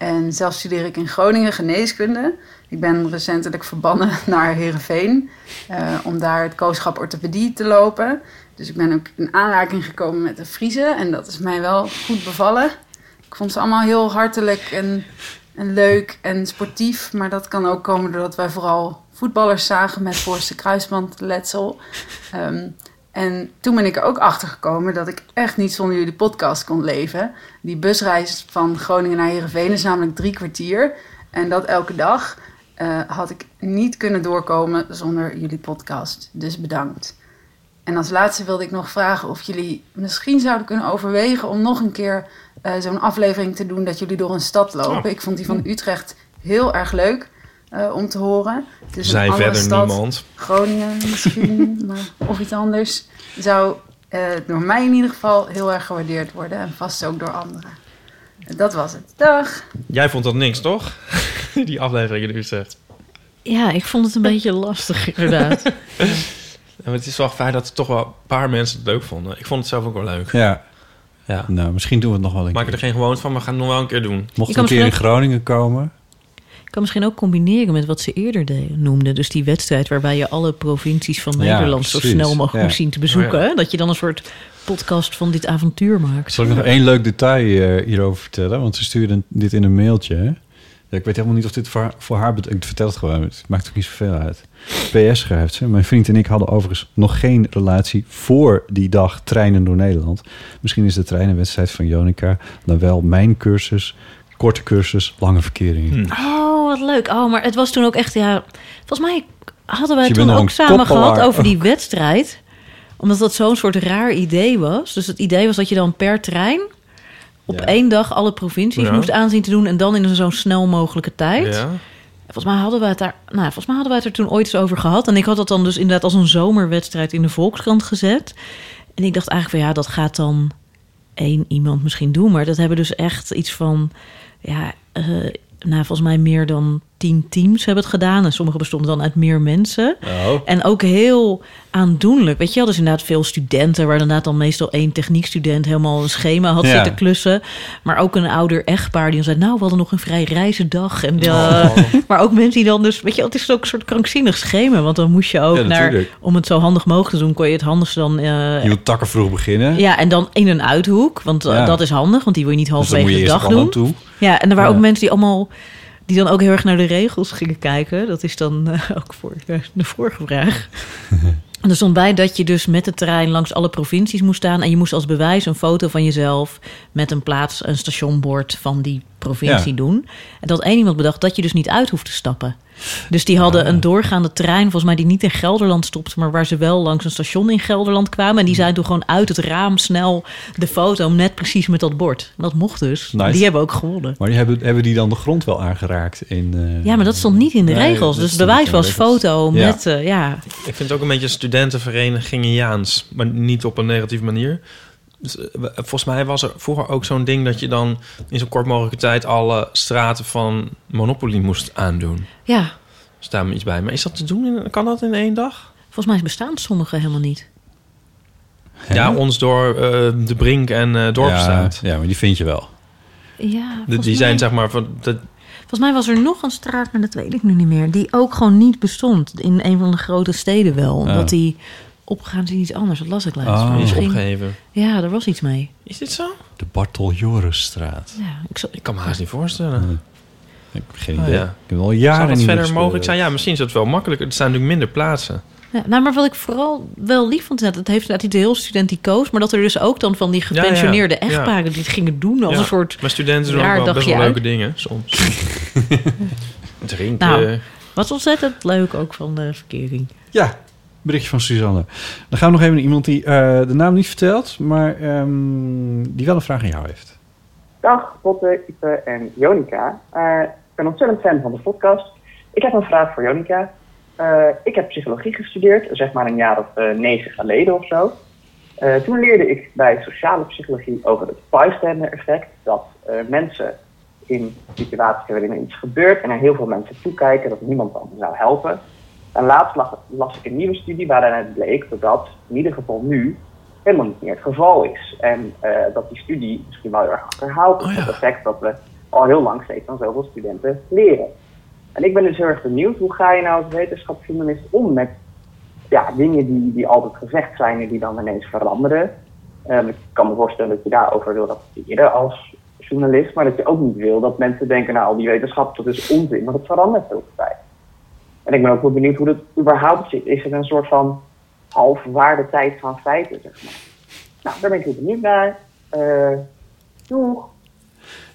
En zelf studeer ik in Groningen geneeskunde. Ik ben recentelijk verbannen naar Heerenveen eh, om daar het kooschap orthopedie te lopen. Dus ik ben ook in aanraking gekomen met de Friese en dat is mij wel goed bevallen. Ik vond ze allemaal heel hartelijk en, en leuk en sportief. Maar dat kan ook komen doordat wij vooral voetballers zagen met voorste kruisbandletsel. Ehm, en toen ben ik er ook achter gekomen dat ik echt niet zonder jullie podcast kon leven. Die busreis van Groningen naar Heerenveen is namelijk drie kwartier. En dat elke dag eh, had ik niet kunnen doorkomen zonder jullie podcast. Dus bedankt. En als laatste wilde ik nog vragen of jullie misschien zouden kunnen overwegen om nog een keer eh, zo'n aflevering te doen dat jullie door een stad lopen. Ik vond die van Utrecht heel erg leuk eh, om te horen. Het is een Zij andere verder stad. niemand. Groningen misschien, maar, of iets anders. Zou eh, door mij in ieder geval heel erg gewaardeerd worden en vast ook door anderen. Dat was het. Dag. Jij vond dat niks, toch? Die aflevering die u zegt. Ja, ik vond het een beetje lastig, inderdaad. Maar het is wel fijn dat er toch wel een paar mensen het leuk vonden. Ik vond het zelf ook wel leuk. Ja, Ja. nou, misschien doen we het nog wel een Maak keer. er geen gewoonte van, maar we gaan het nog wel een keer doen. Mocht Je een keer in Groningen komen. Ik kan misschien ook combineren met wat ze eerder de- noemden. Dus die wedstrijd waarbij je alle provincies van Ja, Nederland zo snel mogelijk Ja. zien te bezoeken. Oh ja. Dat je dan een soort podcast van dit avontuur maakt. Zal ik nog één leuk detail eh, hierover vertellen? Want ze stuurde dit in een mailtje. Ja, ik weet helemaal niet of dit voor, voor haar... bet- Ik vertel het gewoon. Het maakt ook niet zoveel uit. PS schrijft ze. Mijn vriend en ik hadden overigens nog geen relatie... voor die dag treinen door Nederland. Misschien is de treinenwedstrijd van Jonica... dan wel mijn cursus... korte cursus, lange verkeringen. Hm. Oh, wat leuk. Oh, maar het was toen ook echt, ja... Volgens mij hadden wij Dus je toen ook samen koppelaar. gehad over die wedstrijd. Omdat dat zo'n soort raar idee was. Dus het idee was dat je dan per trein... op Ja. één dag alle provincies Ja. moest aanzien te doen... en dan in een zo snel mogelijke tijd. Ja. Volgens mij hadden we het daar, nou, volgens mij hadden we het er toen ooit eens over gehad. En ik had dat dan dus inderdaad als een zomerwedstrijd in de Volkskrant gezet. En ik dacht eigenlijk van ja, dat gaat dan één iemand misschien doen. Maar dat hebben dus echt iets van, ja, eh, nou, volgens mij meer dan tien teams hebben het gedaan. En sommige bestonden dan uit meer mensen. Oh. En ook heel aandoenlijk. Weet je wel, dus inderdaad veel studenten... waar inderdaad dan meestal één techniekstudent... helemaal een schema had Ja. zitten klussen. Maar ook een ouder echtpaar die dan zei... nou, we hadden nog een vrij reizendag. En, eh, Oh. Maar ook mensen die dan dus... weet je, het is ook een soort krankzinnig schema. Want dan moest je ook Ja, naar... om het zo handig mogelijk te doen... kon je het handigste dan... eh, Je moet takken vroeg beginnen. ja, en dan in een uithoek. Want eh, Ja. dat is handig, want die wil je niet dus halverwege de dag doen. toe. Ja, en er waren ook mensen die allemaal... die dan ook heel erg naar de regels gingen kijken. Dat is dan eh, ook voor de vorige vraag. En er stond bij dat je dus met de trein langs alle provincies moest staan... en je moest als bewijs een foto van jezelf... met een plaats, een stationbord van die provincie Ja. doen. En dat één iemand bedacht dat je dus niet uit hoeft te stappen. Dus die hadden Ah. een doorgaande trein, volgens mij die niet in Gelderland stopte... maar waar ze wel langs een station in Gelderland kwamen. En die zijn toen gewoon uit het raam snel de foto... net precies met dat bord. En dat mocht dus. Nice. Die hebben ook gewonnen. Maar die hebben, hebben die dan de grond wel aangeraakt? In, eh, Ja, maar dat stond niet in de Nee, regels. Dus bewijs was regels. foto Ja. met... eh, ja, Ik vind het ook een beetje studentenverenigingiaans, maar niet op een negatieve manier. Dus, eh, volgens mij was er vroeger ook zo'n ding dat je dan in zo kort mogelijke tijd alle straten van Monopoly moest aandoen. ja, Staat me iets bij. Maar is dat te doen? In, kan dat in één dag? volgens mij bestaan sommige helemaal niet. Ja, ons door eh, de Brink en eh Dorpstraat. Ja, ja, maar die vind je wel. Ja, De- volgens die zijn mij- zeg maar van. De, Volgens mij was er nog een straat, maar dat weet ik nu niet meer... die ook gewoon niet bestond. In een van de grote steden wel. Omdat Oh. die opgegaan is in iets anders. Dat las ik laatst. Oh. Misschien- opgeheven. Ja, er was iets mee. Is dit zo? De Bartol Jorisstraat. Ja, ik zal... Ik kan me haast niet voorstellen. Nee. Ik heb geen Oh, idee. ja. Ik heb al Zou jaren dat niet verder mogelijk zijn? Ja, misschien is het wel makkelijker. Er staan natuurlijk minder plaatsen. Ja, nou, maar wat ik vooral wel lief vond, dat het heeft inderdaad niet heel studenticoos, maar dat er dus ook dan van die Ja, ja. gepensioneerde Ja. echtparen die het gingen doen als Ja. een soort... Maar studenten doen ook wel best uit. leuke dingen soms. Drinken. Nou. Wat ontzettend leuk ook van de verkering. Ja, berichtje van Suzanne. Dan gaan we nog even naar iemand die eh, de naam niet vertelt, maar ehm, die wel een vraag aan jou heeft. Dag, Botte, Ipe en Jonica. Eh, ik ben ontzettend fan van de podcast. Ik heb een vraag voor Jonica. Eh, ik heb psychologie gestudeerd, zeg maar een jaar of negen geleden of zo. Toen leerde ik bij sociale psychologie over het bystander effect. Dat mensen in situaties waarin er iets gebeurt en er heel veel mensen toekijken, dat niemand dan zou helpen. En laatst las, las ik een nieuwe studie waarin het bleek dat dat in ieder geval nu helemaal niet meer het geval is. En eh, dat die studie misschien wel heel erg achterhaalt Oh ja. het effect dat we al heel lang steeds van zoveel studenten leren. En ik ben dus heel erg benieuwd, hoe ga je nou als wetenschapsjournalist om met ja, dingen die, die altijd gezegd zijn en die dan ineens veranderen? Ehm, ik kan me voorstellen dat je daarover wil rapporteren als journalist, maar dat je ook niet wil dat mensen denken, nou al die wetenschap, dat is onzin, want het verandert heel veel tijd. En ik ben ook wel benieuwd hoe dat überhaupt zit. Is het een soort van halfwaarde tijd van feiten, zeg maar? Nou, daar ben ik heel benieuwd naar. Eh doeg!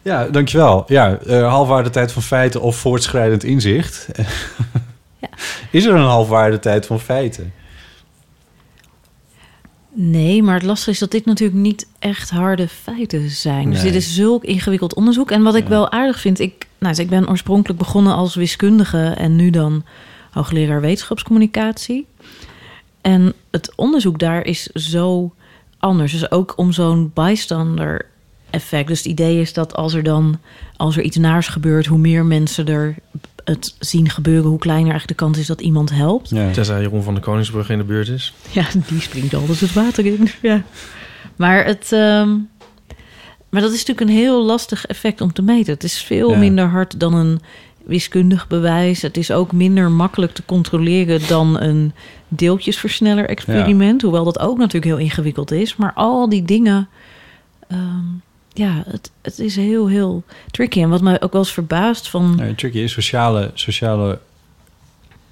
Ja, dankjewel. Ja, eh halfwaarde tijd van feiten of voortschrijdend inzicht. Ja. Is er een halfwaarde tijd van feiten? Nee, maar het lastige is dat dit natuurlijk niet echt harde feiten zijn. Dus dit is zulk ingewikkeld onderzoek. En wat ik Ja. wel aardig vind, ik, nou, dus ik ben oorspronkelijk begonnen als wiskundige en nu dan hoogleraar wetenschapscommunicatie. En het onderzoek daar is zo anders. Dus ook om zo'n bystander effect. Dus het idee is dat als er dan, als er iets naars gebeurt, hoe meer mensen er het zien gebeuren, hoe kleiner eigenlijk de kans is dat iemand helpt. Ja. Tenzij Jeroen van de Koningsbrug in de buurt is. Ja, die springt altijd het water in. Ja. Maar, het, ehm, maar dat is natuurlijk een heel lastig effect om te meten. Het is veel Ja. minder hard dan een wiskundig bewijs. Het is ook minder makkelijk te controleren dan een deeltjesversneller experiment. Hoewel dat ook natuurlijk heel ingewikkeld is. Maar al die dingen, ehm, ja, het, het is heel, heel tricky. En wat mij ook wel eens verbaast van... Nee, tricky is sociale, sociale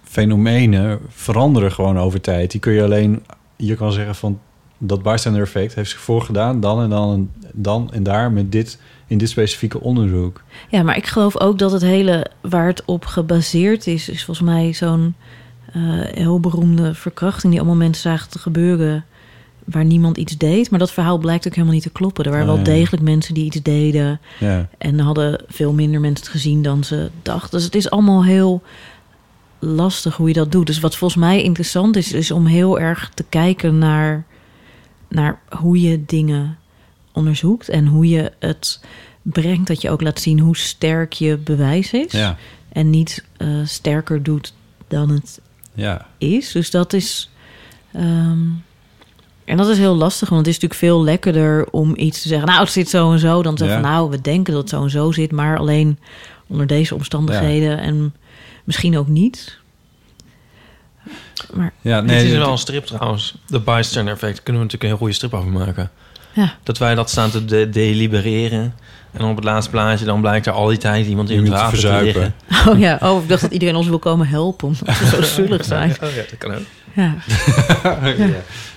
fenomenen veranderen gewoon over tijd. Die kun je alleen, je kan zeggen van dat bystander effect heeft zich voorgedaan, dan en dan en dan en daar met dit in dit specifieke onderzoek. Ja, maar ik geloof ook dat het hele waar het op gebaseerd is, is volgens mij zo'n eh, heel beroemde verkrachting die allemaal mensen zagen te gebeuren waar niemand iets deed. Maar dat verhaal blijkt ook helemaal niet te kloppen. Er waren wel degelijk mensen die iets deden Ja, en hadden veel minder mensen het gezien dan ze dachten. Dus het is allemaal heel lastig hoe je dat doet. Dus wat volgens mij interessant is, is om heel erg te kijken naar, naar hoe je dingen onderzoekt en hoe je het brengt. Dat je ook laat zien hoe sterk je bewijs is. ja, En niet eh, sterker doet dan het ja. is. Dus dat is. ehm, en dat is heel lastig, want het is natuurlijk veel lekkerder om iets te zeggen. Nou, het zit zo en zo. Dan te zeggen Ja. van nou, we denken dat het zo en zo zit, maar alleen onder deze omstandigheden en misschien ook niet. Maar ja Nee, het is wel een strip trouwens. De bystander effect. Kunnen we natuurlijk een heel goede strip over maken. ja, Dat wij dat staan te de- delibereren. En op het laatste plaatje dan blijkt er al die tijd iemand in het te water te, verzuipen. liggen. oh ja, oh, ik dacht dat iedereen ons wil komen helpen omdat we zo zullig zijn. Oh ja, dat kan ook. Ja. ja.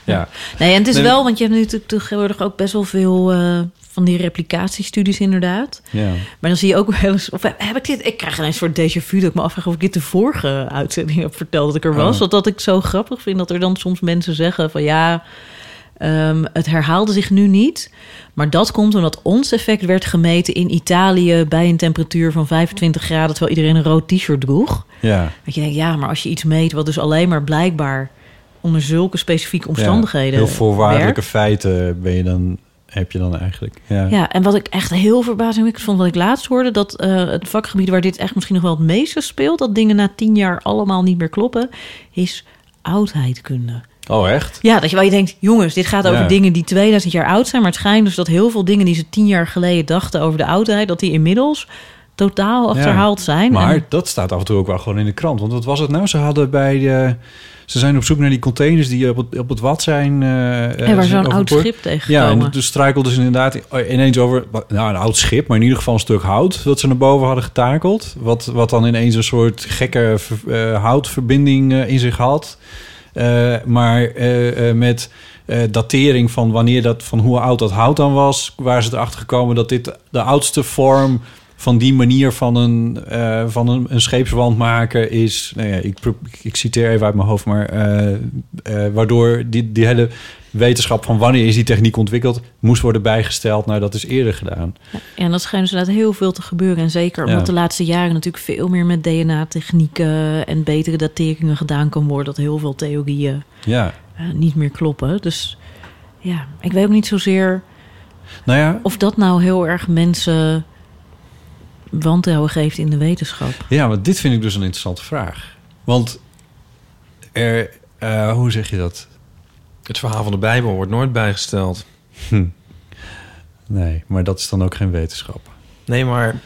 ja. Nee, en het is Nee, wel, want je hebt nu natuurlijk tegenwoordig ook best wel veel eh, van die replicatiestudies inderdaad. ja. Maar dan zie je ook wel eens... Of heb ik dit... Ik krijg ineens voor déjà vu dat ik me afvraag... of ik dit de vorige uitzending heb verteld dat ik er was. Oh. Want dat ik zo grappig vind dat er dan soms mensen zeggen van... ja, ehm, het herhaalde zich nu niet. Maar dat komt omdat ons effect werd gemeten in Italië... bij een temperatuur van 25 graden... terwijl iedereen een rood t-shirt droeg. ja. Dat je denkt, ja, maar als je iets meet... wat dus alleen maar blijkbaar onder zulke specifieke omstandigheden Heel voorwaardelijke werkt. feiten ben je dan, heb je dan eigenlijk. Ja. Ja, en wat ik echt heel verbazingwekkend vond, wat ik laatst hoorde, dat eh, het vakgebied waar dit echt misschien nog wel het meeste speelt, dat dingen na tien jaar allemaal niet meer kloppen, is oudheidkunde. Oh, echt? Ja, dat je wel je denkt, jongens, dit gaat over Ja. dingen die 2000 jaar oud zijn, maar het schijnt dus dat heel veel dingen die ze tien jaar geleden dachten over de oudheid, dat die inmiddels totaal achterhaald zijn. Maar En- dat staat af en toe ook wel gewoon in de krant. Want wat was het nou? Ze hadden bij de, Ze zijn op zoek naar die containers die op het, op het wat zijn. eh, Ja, waar eh, zo'n oud schip tegenkomen. Ja, en dus struikelden ze inderdaad ineens over... Nou, een oud schip, maar in ieder geval een stuk hout... dat ze naar boven hadden getakeld. Wat, wat dan ineens een soort gekke eh, houtverbinding eh, in zich had. Eh, maar eh, eh, met datering van wanneer dat... van hoe oud dat hout dan was... waren ze erachter gekomen dat dit de oudste vorm... van die manier van een, eh, van een, een scheepswand maken is... Nou ja, ik, ik citeer even uit mijn hoofd, maar... eh, eh, waardoor die, die hele wetenschap van wanneer is die techniek ontwikkeld... moest worden bijgesteld. Nou, dat is eerder gedaan. Ja, en dat schijnt dus inderdaad heel veel te gebeuren. En zeker omdat Ja. de laatste jaren natuurlijk veel meer met DNA-technieken en betere dateringen gedaan kan worden. Dat heel veel theorieën Ja, niet meer kloppen. Dus ja, ik weet ook niet zozeer nou ja... of dat nou heel erg mensen wantrouwen geeft in de wetenschap. Ja, maar dit vind ik dus een interessante vraag. Want er, eh, hoe zeg je dat? Het verhaal van de Bijbel wordt nooit bijgesteld. Hm. Nee, maar dat is dan ook geen wetenschap. Nee, maar...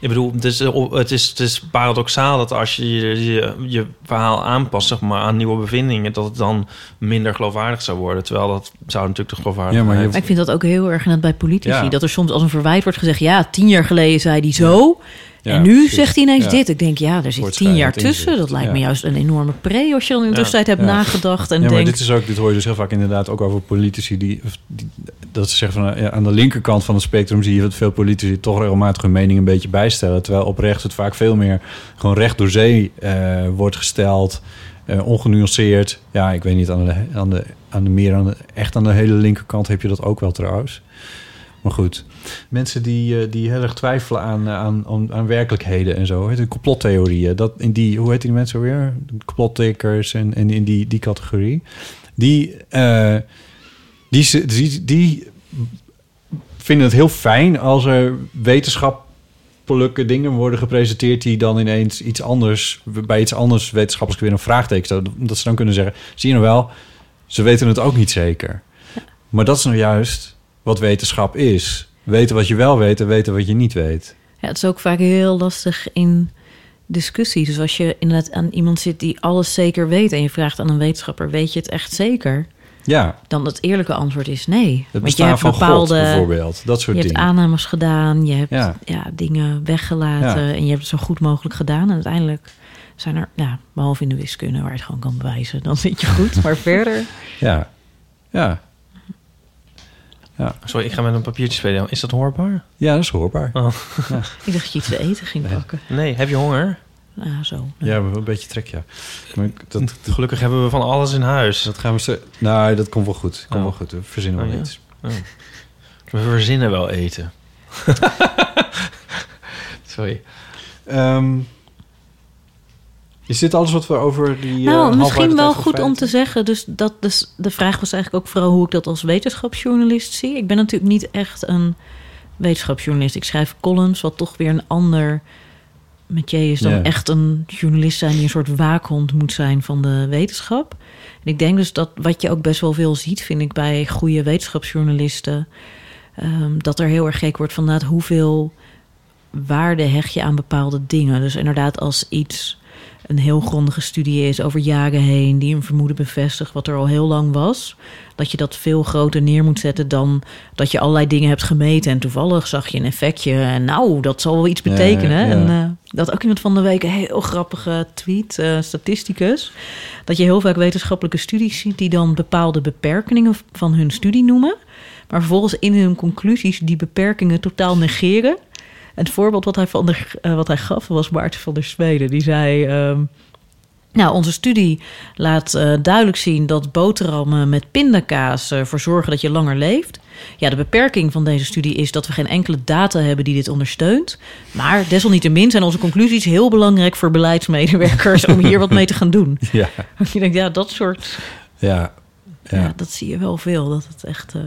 Ik bedoel, het is, het, is, het is paradoxaal dat als je je, je je verhaal aanpast zeg maar, aan nieuwe bevindingen... dat het dan minder geloofwaardig zou worden. Terwijl dat zou natuurlijk de geloofwaardigheid... Ja, maar je- Maar ik vind dat ook heel erg net bij politici. Ja. Dat er soms als een verwijt wordt gezegd... ja, tien jaar geleden zei hij zo... Ja, en nu precies. zegt hij ineens Ja. dit. Ik denk, ja, er zit tien jaar tussen. Dat lijkt me juist een enorme pre... als je dan in de Ja. tussentijd hebt Ja. nagedacht en ja, maar denkt... dit, is ook, dit hoor je dus heel vaak inderdaad ook over politici... Die, die- dat ze zeggen van ja, aan de linkerkant van het spectrum... zie je dat veel politici toch regelmatig hun mening een beetje bijstellen. Terwijl op rechts het vaak veel meer gewoon recht door zee eh, wordt gesteld. eh, ongenuanceerd. Ja, ik weet niet, aan de, aan de, aan de meer aan de, echt aan de hele linkerkant heb je dat ook wel trouwens. Maar goed, mensen die, eh, die heel erg twijfelen aan, eh, aan, aan, werkelijkheden en zo. De complottheorieën, dat in die, hoe heet die mensen weer? Complottekers en, en in die, die categorie. Die, eh, die, die, die vinden het heel fijn als er wetenschappelijke dingen worden gepresenteerd die dan ineens iets anders, bij iets anders wetenschappelijk weer een vraagteken. Dat ze dan kunnen zeggen, zie je nou wel, ze weten het ook niet zeker. Maar dat is nou juist wat wetenschap is. Weten wat je wel weet en weten wat je niet weet. Ja, het is ook vaak heel lastig in discussies. Dus als je inderdaad aan iemand zit die alles zeker weet... en je vraagt aan een wetenschapper, weet je het echt zeker? Ja, Dan het eerlijke antwoord is nee. het Want je hebt van bepaalde... God bijvoorbeeld. Dat soort Je hebt dingen. aannames gedaan, je hebt Ja. ja. dingen weggelaten... Ja. en je hebt het zo goed mogelijk gedaan. En uiteindelijk zijn er, ja, behalve in de wiskunde... waar je het gewoon kan bewijzen, dan zit je goed. Maar verder... Ja, ja. Sorry, ik ga met een papiertje spelen. Is dat hoorbaar? ja, dat is hoorbaar. Oh. Ik dacht dat je iets te eten ging pakken. Nee, heb je honger? Nou, zo. Ja, we hebben een beetje trek, ja. Maar dat, Gelukkig hebben we van alles in huis. dat gaan we... Ze, nou, dat komt wel goed. Komt Oh. wel goed. We verzinnen Oh, wel ja? iets. We verzinnen wel eten. Sorry. Ehm, is dit alles wat we over die... eh, Nou, misschien wel goed om te zeggen. Dus dat, dus de vraag was eigenlijk ook vooral hoe ik dat als wetenschapsjournalist zie. Ik ben natuurlijk niet echt een wetenschapsjournalist. Ik schrijf columns, wat toch weer een ander metier is dan echt een journalist zijn die een soort waakhond moet zijn van de wetenschap. En ik denk dus dat wat je ook best wel veel ziet, vind ik bij goede wetenschapsjournalisten, ehm, dat er heel erg gek wordt van hoeveel waarde hecht je aan bepaalde dingen. Dus inderdaad, als iets een heel grondige studie is over jaren heen, die een vermoeden bevestigt wat er al heel lang was, dat je dat veel groter neer moet zetten dan dat je allerlei dingen hebt gemeten en toevallig zag je een effectje en nou, dat zal wel iets betekenen. ja. En eh, dat ook iemand van de week een heel grappige tweet, eh, statisticus, dat je heel vaak wetenschappelijke studies ziet die dan bepaalde beperkingen van hun studie noemen, maar vervolgens in hun conclusies die beperkingen totaal negeren. Het voorbeeld wat hij, van de, eh, wat hij gaf was Maarten van der Smeden. Die zei... ehm, nou, onze studie laat eh, duidelijk zien dat boterhammen met pindakaas ervoor zorgen dat je langer leeft. Ja, de beperking van deze studie is dat we geen enkele data hebben die dit ondersteunt. Maar desalniettemin zijn onze conclusies heel belangrijk voor beleidsmedewerkers om hier wat mee te gaan doen. Ja, Je denkt, ja, dat soort, ja. ja. Ja, dat zie je wel veel. Dat het echt. eh,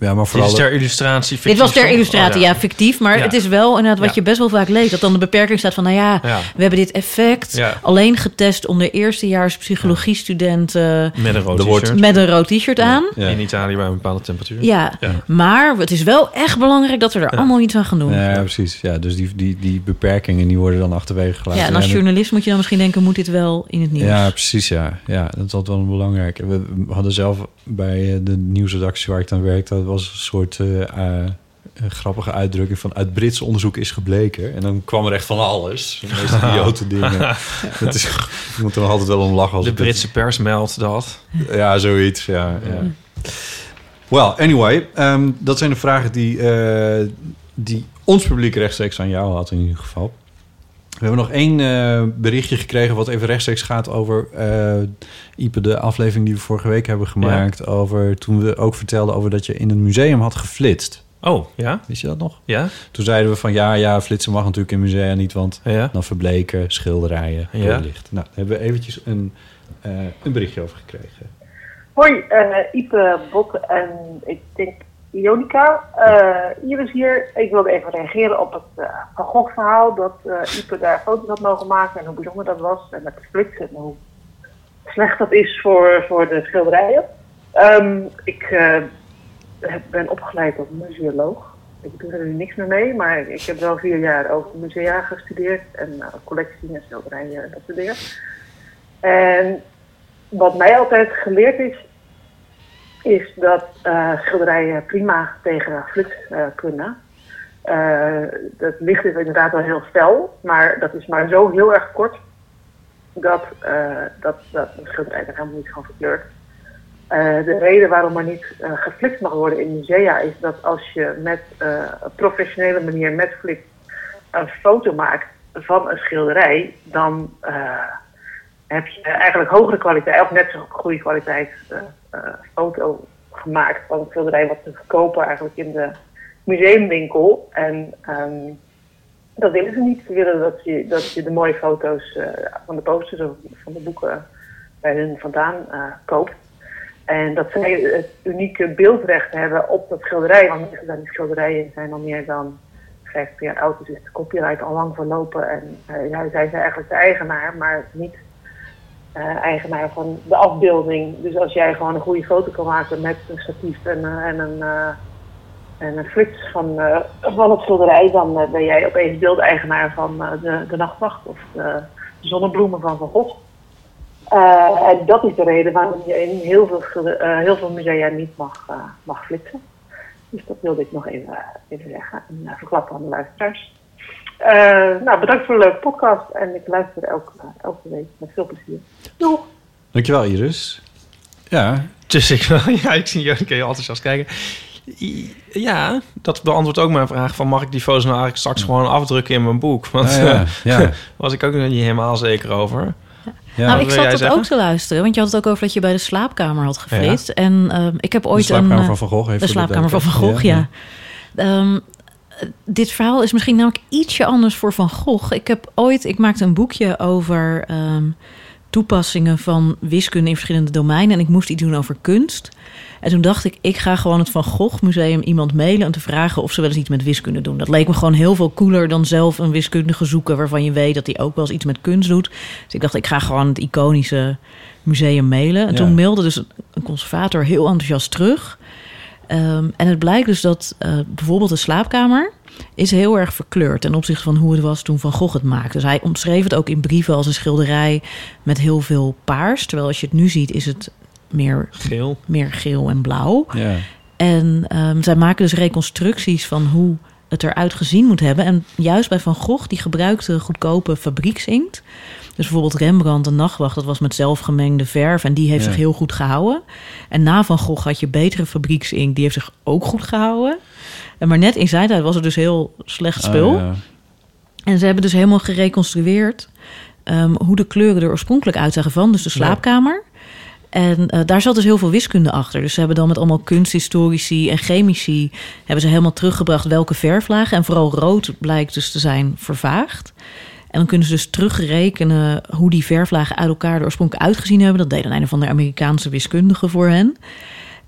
ja maar Dit vooral... is ter illustratie. Dit was ter fictief, illustratie, toch? ja, fictief. Maar Ja. het is wel inderdaad wat Ja. je best wel vaak leest. Dat dan de beperking staat van, nou ja, Ja. we hebben dit effect Ja. alleen getest onder eerstejaars psychologiestudenten Met een rood Er wordt- t-shirt. met een rood t-shirt aan. Ja. In Italië bij een bepaalde temperatuur. Ja. Ja. maar het is wel echt belangrijk dat we er allemaal iets aan gaan doen. Ja, precies. Ja, dus die, die, die beperkingen die worden dan achterwege gelaten. Ja, en als journalist moet je dan misschien denken, moet dit wel in het nieuws? Ja, precies. Ja. ja, dat is altijd wel belangrijk. We hadden zelf bij eh, de nieuwsredactie waar ik dan werkte, dat was een soort eh, eh, een grappige uitdrukking van uit Brits onderzoek is gebleken. En dan kwam er echt van alles. De meest idiote dingen. Dat is, je moet er altijd wel om lachen. Als De Britse pers meldt dat. Ja, zoiets. Ja, ja. Well, anyway, ehm, dat zijn de vragen die, die ons publiek rechtstreeks aan jou had in ieder geval. We hebben nog één eh, berichtje gekregen wat even rechtstreeks gaat over eh Ipe, de aflevering die we vorige week hebben gemaakt. Over toen we ook vertelden over dat je in een museum had geflitst. Oh, ja? Wist je dat nog? Ja? Toen zeiden we van ja, ja, flitsen mag natuurlijk in musea niet, want Ja? dan verbleken schilderijen Ja. licht. Nou, daar hebben we eventjes een, eh, een berichtje over gekregen. Hoi, eh Ipe, Botte en ik denk Jonica. Eh Iris hier. Ik wilde even reageren op het eh Van Gogh verhaal. Dat eh Ipe daar foto's had mogen maken en hoe bijzonder dat was. En met de flitsen en hoe slecht dat is voor, voor de schilderijen. Ehm, ik ben opgeleid als museoloog. Ik doe er nu niks meer mee, maar ik heb wel vier jaar over musea gestudeerd. En uh, collectie en schilderijen en dat soort dingen. En wat mij altijd geleerd is, is dat eh, schilderijen prima tegen flux kunnen. Eh dat licht is inderdaad wel heel fel, maar dat is maar zo heel erg kort dat, eh, dat, dat een schilderij er helemaal niet van verkleurt. De reden waarom er niet geflikt mag worden in musea is dat als je met professionele manier met flik een foto maakt van een schilderij, dan heb je eigenlijk hogere kwaliteit, of net zo goede kwaliteit eh, eh, foto gemaakt van een schilderij wat te verkopen eigenlijk in de museumwinkel. En ehm, dat willen ze niet. Ze willen dat je, dat je de mooie foto's eh, van de posters of van de boeken bij hun vandaan koopt. En dat zij het unieke beeldrecht hebben op dat schilderij. Want die schilderijen zijn al meer dan 50 jaar oud. Dus is de copyright al lang verlopen. En ja, zij zijn eigenlijk de eigenaar, maar niet eh, eigenaar van de afbeelding. Dus als jij gewoon een goede foto kan maken met een statief en, eh, en een, eh, en een flits van, van het schilderij, dan ben jij opeens beeldeigenaar van de, de nachtwacht of de, zonnebloemen van Van Gogh. En dat is de reden waarom je in heel veel, heel veel musea niet mag, mag flitsen. Dus dat wilde ik nog even, even zeggen en uh, verklappen aan de luisteraars. Eh, nou, bedankt voor de leuke podcast en ik luister elke, elke week met veel plezier. Doeg! Dankjewel, Iris. Ja, Dus ik, ja, ik zie Jonica heel enthousiast kijken. Ja, dat beantwoordt ook mijn vraag van... mag ik die foto's nou eigenlijk straks gewoon afdrukken in mijn boek? Want Ja, ja, eh, ja. was ik ook nog niet helemaal zeker over. ja. nou, ik zat dat zeggen? ook te luisteren. Want je had het ook over dat je bij de slaapkamer had geflitst. En ehm, ik heb de ooit slaapkamer een... eh, van Van Gogh. heeft de slaapkamer van Van. Gogh, ja. Ehm, eh, dit verhaal is misschien namelijk ietsje anders voor Van Gogh. Ik heb ooit, ik maakte een boekje over ehm, toepassingen van wiskunde in verschillende domeinen. En ik moest iets doen over kunst. En toen dacht ik, ik ga gewoon het Van Gogh Museum iemand mailen... om te vragen of ze wel eens iets met wiskunde doen. Dat leek me gewoon heel veel cooler dan zelf een wiskundige zoeken... waarvan je weet dat hij ook wel eens iets met kunst doet. Dus ik dacht, ik ga gewoon het iconische museum mailen. En Ja. toen mailde dus een conservator heel enthousiast terug... Ehm, en het blijkt dus dat eh, bijvoorbeeld de slaapkamer is heel erg verkleurd ten opzichte van hoe het was toen Van Gogh het maakte. Dus hij omschreef het ook in brieven als een schilderij met heel veel paars. Terwijl als je het nu ziet is het meer, Geel. meer geel en blauw. Ja. En ehm, zij maken dus reconstructies van hoe het eruit gezien moet hebben. En juist bij Van Gogh, die gebruikte goedkope fabrieksinkt. Dus bijvoorbeeld Rembrandt, de nachtwacht, dat was met zelfgemengde verf. En die heeft Ja. zich heel goed gehouden. En na Van Gogh had je betere fabrieksinkt, die heeft zich ook goed gehouden. En maar net in zijn tijd was het dus heel slecht spul. Oh, ja. En ze hebben dus helemaal gereconstrueerd ehm, hoe de kleuren er oorspronkelijk uitzagen van, dus de slaapkamer. En eh, daar zat dus heel veel wiskunde achter. Dus ze hebben dan met allemaal kunsthistorici en chemici... hebben ze helemaal teruggebracht welke verflagen. En vooral rood blijkt dus te zijn vervaagd. En dan kunnen ze dus terugrekenen hoe die verflagen uit elkaar er oorspronkelijk uitgezien hebben. Dat deden een of andere Amerikaanse wiskundige voor hen.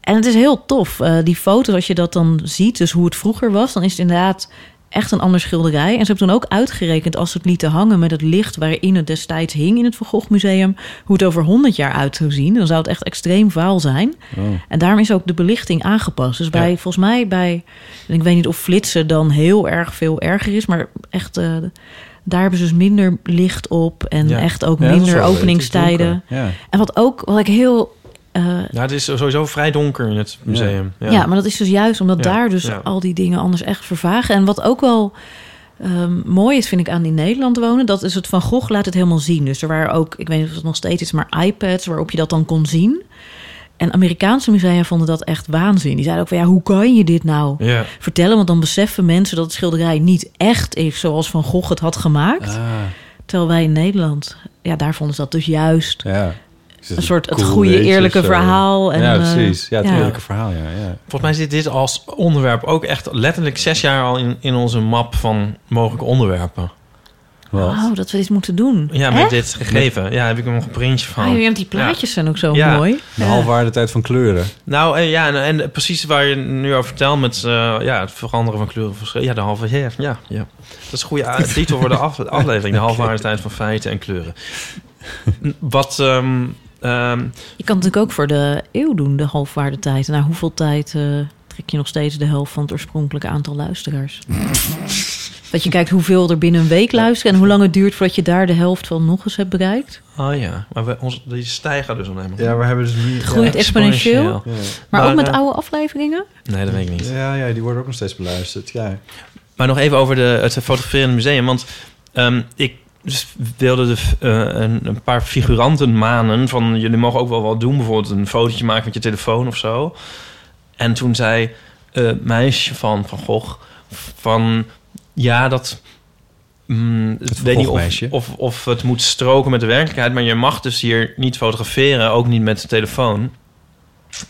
En het is heel tof. Eh, die foto's, als je dat dan ziet, dus hoe het vroeger was... dan is het inderdaad echt een ander schilderij. En ze hebben toen ook uitgerekend als ze het lieten hangen met het licht waarin het destijds hing in het Van Gogh Museum, hoe het over 100 jaar uit zou zien. Dan zou het echt extreem vaal zijn. Oh. En daarom is ook de belichting aangepast. Dus bij, Ja. volgens mij bij, ik weet niet of flitsen dan heel erg veel erger is, maar echt, eh, daar hebben ze dus minder licht op en Ja. echt ook Ja, minder openingstijden. Ja. En wat ook, wat ik heel eh, Ja, het is sowieso vrij donker in het museum. Ja, ja. maar dat is dus juist omdat Ja, daar dus ja. al die dingen anders echt vervagen. En wat ook wel ehm, mooi is, vind ik, aan in Nederland wonen... dat is het Van Gogh laat het helemaal zien. Dus er waren ook, ik weet niet of het nog steeds is... maar iPads waarop je dat dan kon zien. En Amerikaanse musea vonden dat echt waanzin. Die zeiden ook van, ja, hoe kan je dit nou Ja. vertellen? Want dan beseffen mensen dat het schilderij niet echt is... zoals Van Gogh het had gemaakt. Ah, Terwijl wij in Nederland, ja, daar vonden ze dat dus juist... ja. Een soort het goede, eerlijke zo? verhaal. En, ja, eh, precies. Ja, het ja. eerlijke verhaal, ja. ja. Volgens mij zit dit als onderwerp ook echt letterlijk zes jaar al in, in onze map van mogelijke onderwerpen. Wat? Oh, dat we dit moeten doen. Ja, met Echt? dit gegeven. Ja, heb ik er nog een printje van. Oh, ja, die plaatjes zijn ook zo Ja. mooi. De halfwaardetijd van kleuren. Nou, en ja, en, en precies waar je nu over vertelt met eh, ja, het veranderen van kleuren. Ja, de halve ja, ja, ja. Dat is een goede titel voor de af- aflevering. De halfwaardetijd van feiten en kleuren. Wat, ehm, ehm, Je kan het natuurlijk ook voor de eeuw doen, de halfwaardetijd. Na hoeveel tijd eh, trek je nog steeds de helft van het oorspronkelijke aantal luisteraars? dat je kijkt hoeveel er binnen een week luisteren... en hoe lang het duurt voordat je daar de helft van nog eens hebt bereikt. oh ja, maar we, ons, die stijgen dus alleen maar. Ja, we hebben dus nu... Het groeit exponentieel. Ja. Maar, Maar, ook met eh, oude afleveringen? Nee, dat weet ik niet. Ja, ja, die worden ook nog steeds beluisterd. Ja. Maar nog even over de, het fotograferende museum. Want ehm, ik dus wilde de, eh, een, een paar figuranten manen van... jullie mogen ook wel wat doen. Bijvoorbeeld een fotootje maken met je telefoon of zo. En toen zei het meisje van Van Gogh van... ja, dat... mm, weet niet of, of, of het moet stroken met de werkelijkheid... maar je mag dus hier niet fotograferen, ook niet met de telefoon.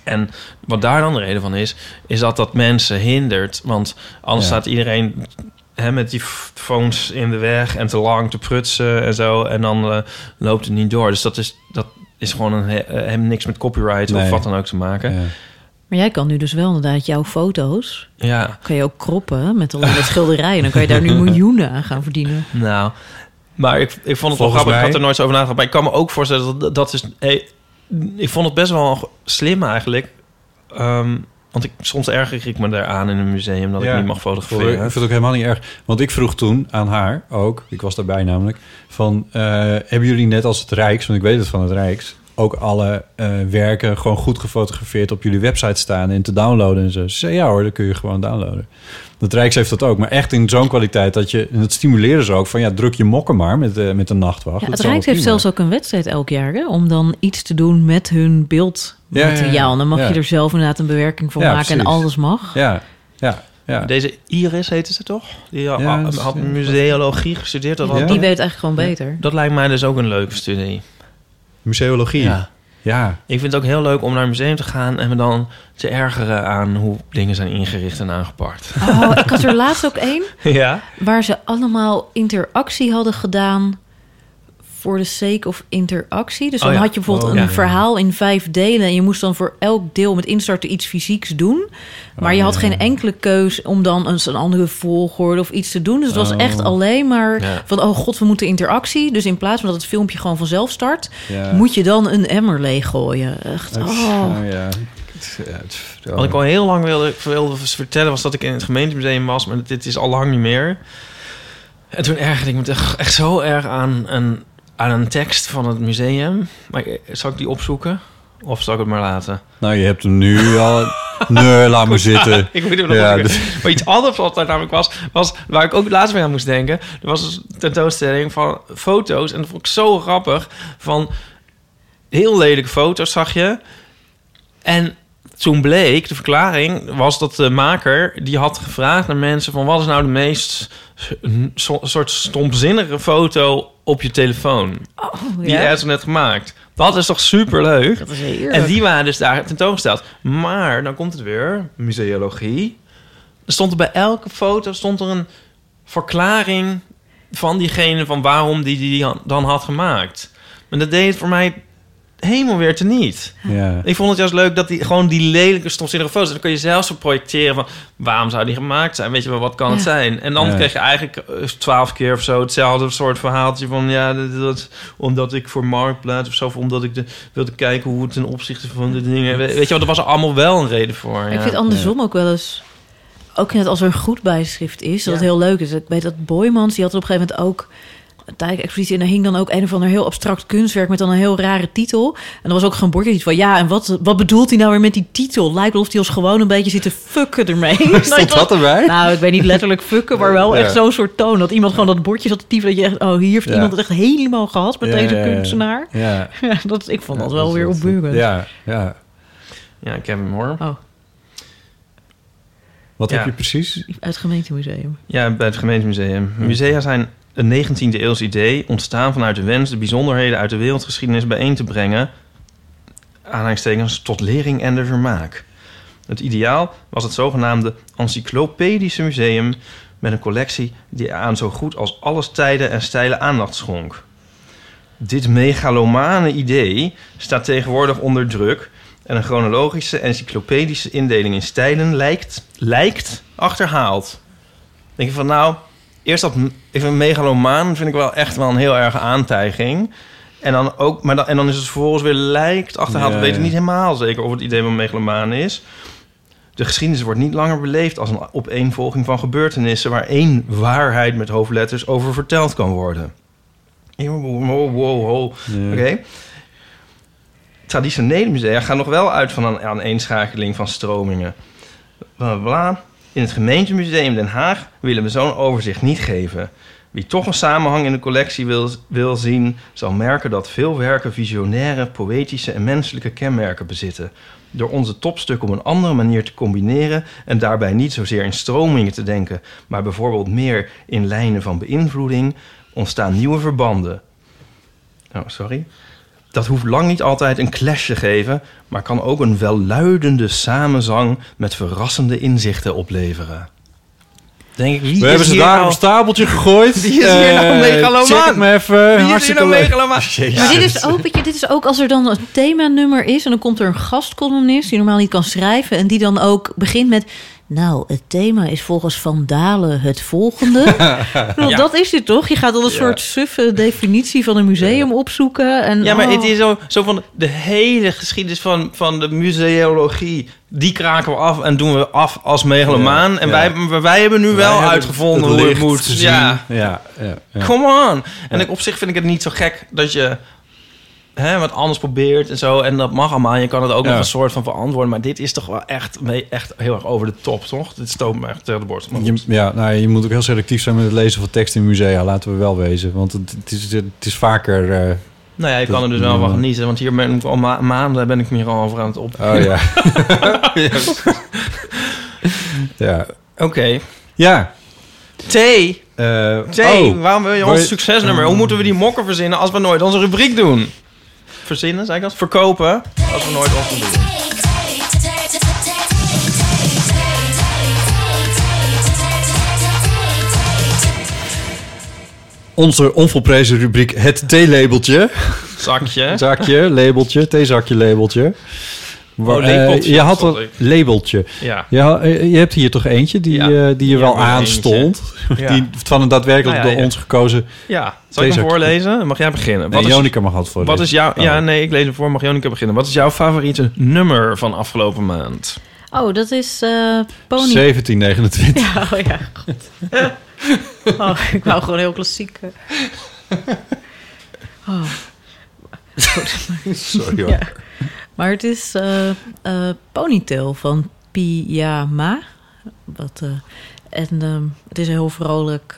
En wat daar dan de reden van is, is dat dat mensen hindert. Want anders Ja. staat iedereen hè, met die phones in de weg en te lang te prutsen en zo. En dan eh, loopt het niet door. Dus dat is, dat is gewoon een, he- eh, hem niks met copyright of wat dan ook te maken. Ja. Maar jij kan nu dus wel inderdaad jouw foto's... Ja, kan je ook kroppen met al dat schilderijen. Dan kan je daar nu miljoenen aan gaan verdienen. nou. Maar ik, ik vond het wel grappig. Ik had er nooit zo over nagedacht. Maar ik kan me ook voorstellen dat dat is... Hey, ik vond het best wel slim eigenlijk. Ehm, want ik, soms erger ik me daaraan in een museum dat Ja. ik niet mag Ik vind fotograferen. het ook helemaal niet erg. Want ik vroeg toen aan haar ook, ik was daarbij namelijk, van eh, hebben jullie net als het Rijks, want ik weet het van het Rijks, ook alle eh, werken gewoon goed gefotografeerd op jullie website staan en te downloaden en zo. Ze zei ja hoor, dat kun je gewoon downloaden. Het Rijks heeft dat ook, maar echt in zo'n kwaliteit dat je, en dat stimuleren ze ook, van ja, druk je mokken maar met, eh, met de nachtwacht. Ja, Dat het Rijks heeft zelfs ook een wedstrijd elk jaar... Hè, om dan iets te doen met hun beeldmateriaal. Ja, ja, dan mag Ja. je er zelf inderdaad een bewerking van Ja, maken... en alles mag. Ja, ja, ja. Deze Iris heette ze toch? Die had, dat had museologie gestudeerd. Dat, had-. Die weet eigenlijk gewoon beter. dat lijkt mij dus ook een leuke studie. Museologie. Ja. ja. Ik vind het ook heel leuk om naar een museum te gaan en me dan te ergeren aan hoe dingen zijn ingericht en aangepakt. Oh, ik had er laatst ook één... ja? waar ze allemaal interactie hadden gedaan voor de sake of interactie. Dus dan Oh ja. had je bijvoorbeeld Oh, een ja. verhaal in vijf delen... en je moest dan voor elk deel met instarten iets fysieks doen. Maar je had ja. geen enkele keus om dan eens een andere volgorde of iets te doen. Dus het was Oh. echt alleen maar Ja. van... oh god, we moeten interactie. Dus in plaats van dat het filmpje gewoon vanzelf start... Ja. moet je dan een emmer leeggooien. Echt, oh. Oh, ja. Wat ik al heel lang wilde, wilde vertellen was dat ik in het gemeentemuseum was, maar dit is al lang niet meer. En toen ergerde ik me echt, echt zo erg aan een, aan een tekst van het museum. Maar ik- zal ik die opzoeken? Of zal ik het maar laten? Nou, je hebt hem nu al... Nee, laat maar zitten. ik moet hem nog Ja, opzoeken. Maar iets anders wat daar namelijk was, was waar ik ook laatst mee aan moest denken. Er was dus een tentoonstelling van foto's. En dat vond ik zo grappig. Van heel lelijke foto's zag je. En toen bleek, de verklaring was dat de maker... die had gevraagd naar mensen van... wat is nou de meest so- soort stomzinnige foto op je telefoon? Oh, Die er zo net gemaakt. Dat is toch superleuk? Dat is heerlijk. En die waren dus daar tentoongesteld. Maar dan komt het weer, museologie. Er stond er bij elke foto stond er een verklaring van diegene van waarom die die dan had gemaakt. Maar dat deed het voor mij helemaal weer te niet. Ja. Ik vond het juist leuk dat die gewoon die lelijke stomzinnige foto's... dan kun je zelfs zo projecteren van... waarom zou die gemaakt zijn? Weet je wel, wat kan het zijn? En dan Ja. kreeg je eigenlijk eh, twaalf keer of zo... hetzelfde soort verhaaltje van... ja, dat, dat- omdat ik voor Marktplaats of zo... of omdat ik de, wilde kijken hoe het ten opzichte van de dingen... Weet je wel, er was er allemaal wel een reden voor. Ik vind andersom ook wel eens... Ook net als er een goed bijschrift is, dat Ja. het heel leuk is. Ik weet dat Boymans, die had op een gegeven moment ook tijdexpositie... en daar hing dan ook een of ander heel abstract kunstwerk... met dan een heel rare titel. En er was ook geen bordje iets van... ja, en wat, wat bedoelt hij nou weer met die titel? Lijkt wel of hij ons gewoon een beetje zit te fucken ermee. Stond dat erbij? Nou, ik weet niet letterlijk fucken, maar wel Ja. echt zo'n soort toon. Dat iemand gewoon dat bordje zat te typen... dat je echt, oh, hier heeft Ja. iemand het echt helemaal gehad met Ja, deze kunstenaar. Ja. Ja, dat, ik vond dat wel dat weer opbeurend. Ja, ja. Ja, ik heb hem hoor. Oh, Wat Ja. heb je precies? uit het gemeentemuseum. Ja, bij het gemeentemuseum. Musea zijn een 19e eeuws idee... ontstaan vanuit de wens de bijzonderheden uit de wereldgeschiedenis bijeen te brengen... aanhalingstekens tot lering en de vermaak. Het ideaal was het zogenaamde encyclopedische museum... met een collectie die aan zo goed als alles tijden en stijlen aandacht schonk. Dit megalomane idee staat tegenwoordig onder druk... en een chronologische encyclopedische indeling in stijlen lijkt, lijkt achterhaald. Denk je van nou, eerst dat vind megalomaan vind ik wel echt wel een heel erge aantijging. En dan ook, maar dan, en dan is het vervolgens weer lijkt achterhaald. Ja, We weten ja. niet helemaal zeker of het idee van megalomaan is. De geschiedenis wordt niet langer beleefd als een opeenvolging van gebeurtenissen waar één waarheid met hoofdletters over verteld kan worden. Wow, wow, wow. Ja. Oké. Traditionele musea gaan nog wel uit van een aaneenschakeling van stromingen. Bla, bla, bla. In het gemeentemuseum Den Haag willen we zo'n overzicht niet geven. Wie toch een samenhang in de collectie wil, wil zien, zal merken dat veel werken visionaire, poëtische en menselijke kenmerken bezitten. Door onze topstukken op een andere manier te combineren en daarbij niet zozeer in stromingen te denken, maar bijvoorbeeld meer in lijnen van beïnvloeding, ontstaan nieuwe verbanden. Oh, sorry. Dat hoeft lang niet altijd een clash te geven, maar kan ook een welluidende samenzang met verrassende inzichten opleveren. Denk ik, wie We is hebben ze daar nou- op een stapeltje gegooid. Wie is hier nou Eh, megalomaan? Check het me even. Wie is hier nou megalomaan? Maar dit is, ook, weet je, dit is ook als er dan een themanummer is... en dan komt er een gastcolumnist die normaal niet kan schrijven... en die dan ook begint met... Nou, het thema is volgens Van Dalen het volgende. Ja. Dat is dit toch? Je gaat dan een Ja. soort suffe definitie van een museum opzoeken. En, Ja, maar oh. het is zo, zo van de hele geschiedenis van, van de museologie... die kraken we af en doen we af als megalomaan. Ja, en ja. wij, wij hebben nu Wij wel hebben uitgevonden hoe het moet. Ja, ja, ja, ja. come on. En ik, op zich vind ik het niet zo gek dat je hè, wat anders probeert en zo. En dat mag allemaal. Je kan het ook Ja. nog een soort van verantwoorden. Maar dit is toch wel echt, nee, echt heel erg over de top, toch? Dit stoot me echt tegen de borst. Je, ja, nou, je moet ook heel selectief zijn met het lezen van tekst in musea, laten we wel wezen. Want het, het, is, het is vaker... eh, Nou ja, je Dat- kan er dus wel van genieten. Want hier ben ik al ma- maanden ben ik me hier al over aan het op. oh ja. ja. Oké. Ja. T. eh, T. oh, waarom wil je ons je- succesnummer? Hoe moeten we die mokken verzinnen als we nooit onze rubriek doen? Verzinnen, zei ik dat? Verkopen als we nooit onze doen. onze onvolprezen rubriek Het theelabeltje. Zakje. Zakje, labeltje, theezakje, labeltje. Waar- Oh, eh, je had een ik. labeltje. Ja. Eh, je hebt hier toch eentje die, Ja, eh, die je wel aanstond. Ja. Die van een daadwerkelijk Nou ja, door ja. ons gekozen. Ja. Zal ik hem voorlezen? Mag jij beginnen? Nee, Wat is, Jonica mag altijd voorlezen. wat is jouw... Ja, Oh. nee, ik lees hem voor. Mag Jonica beginnen? Wat is jouw favoriete nummer van afgelopen maand? Oh, dat is eh Pony... 1729. Ja, oh ja, goed. Oh, ik wou gewoon heel klassiek. Oh. Sorry hoor. Ja. Maar het is eh eh, Ponytail van Pyjama. Wat, eh, en ehm, het is een heel vrolijk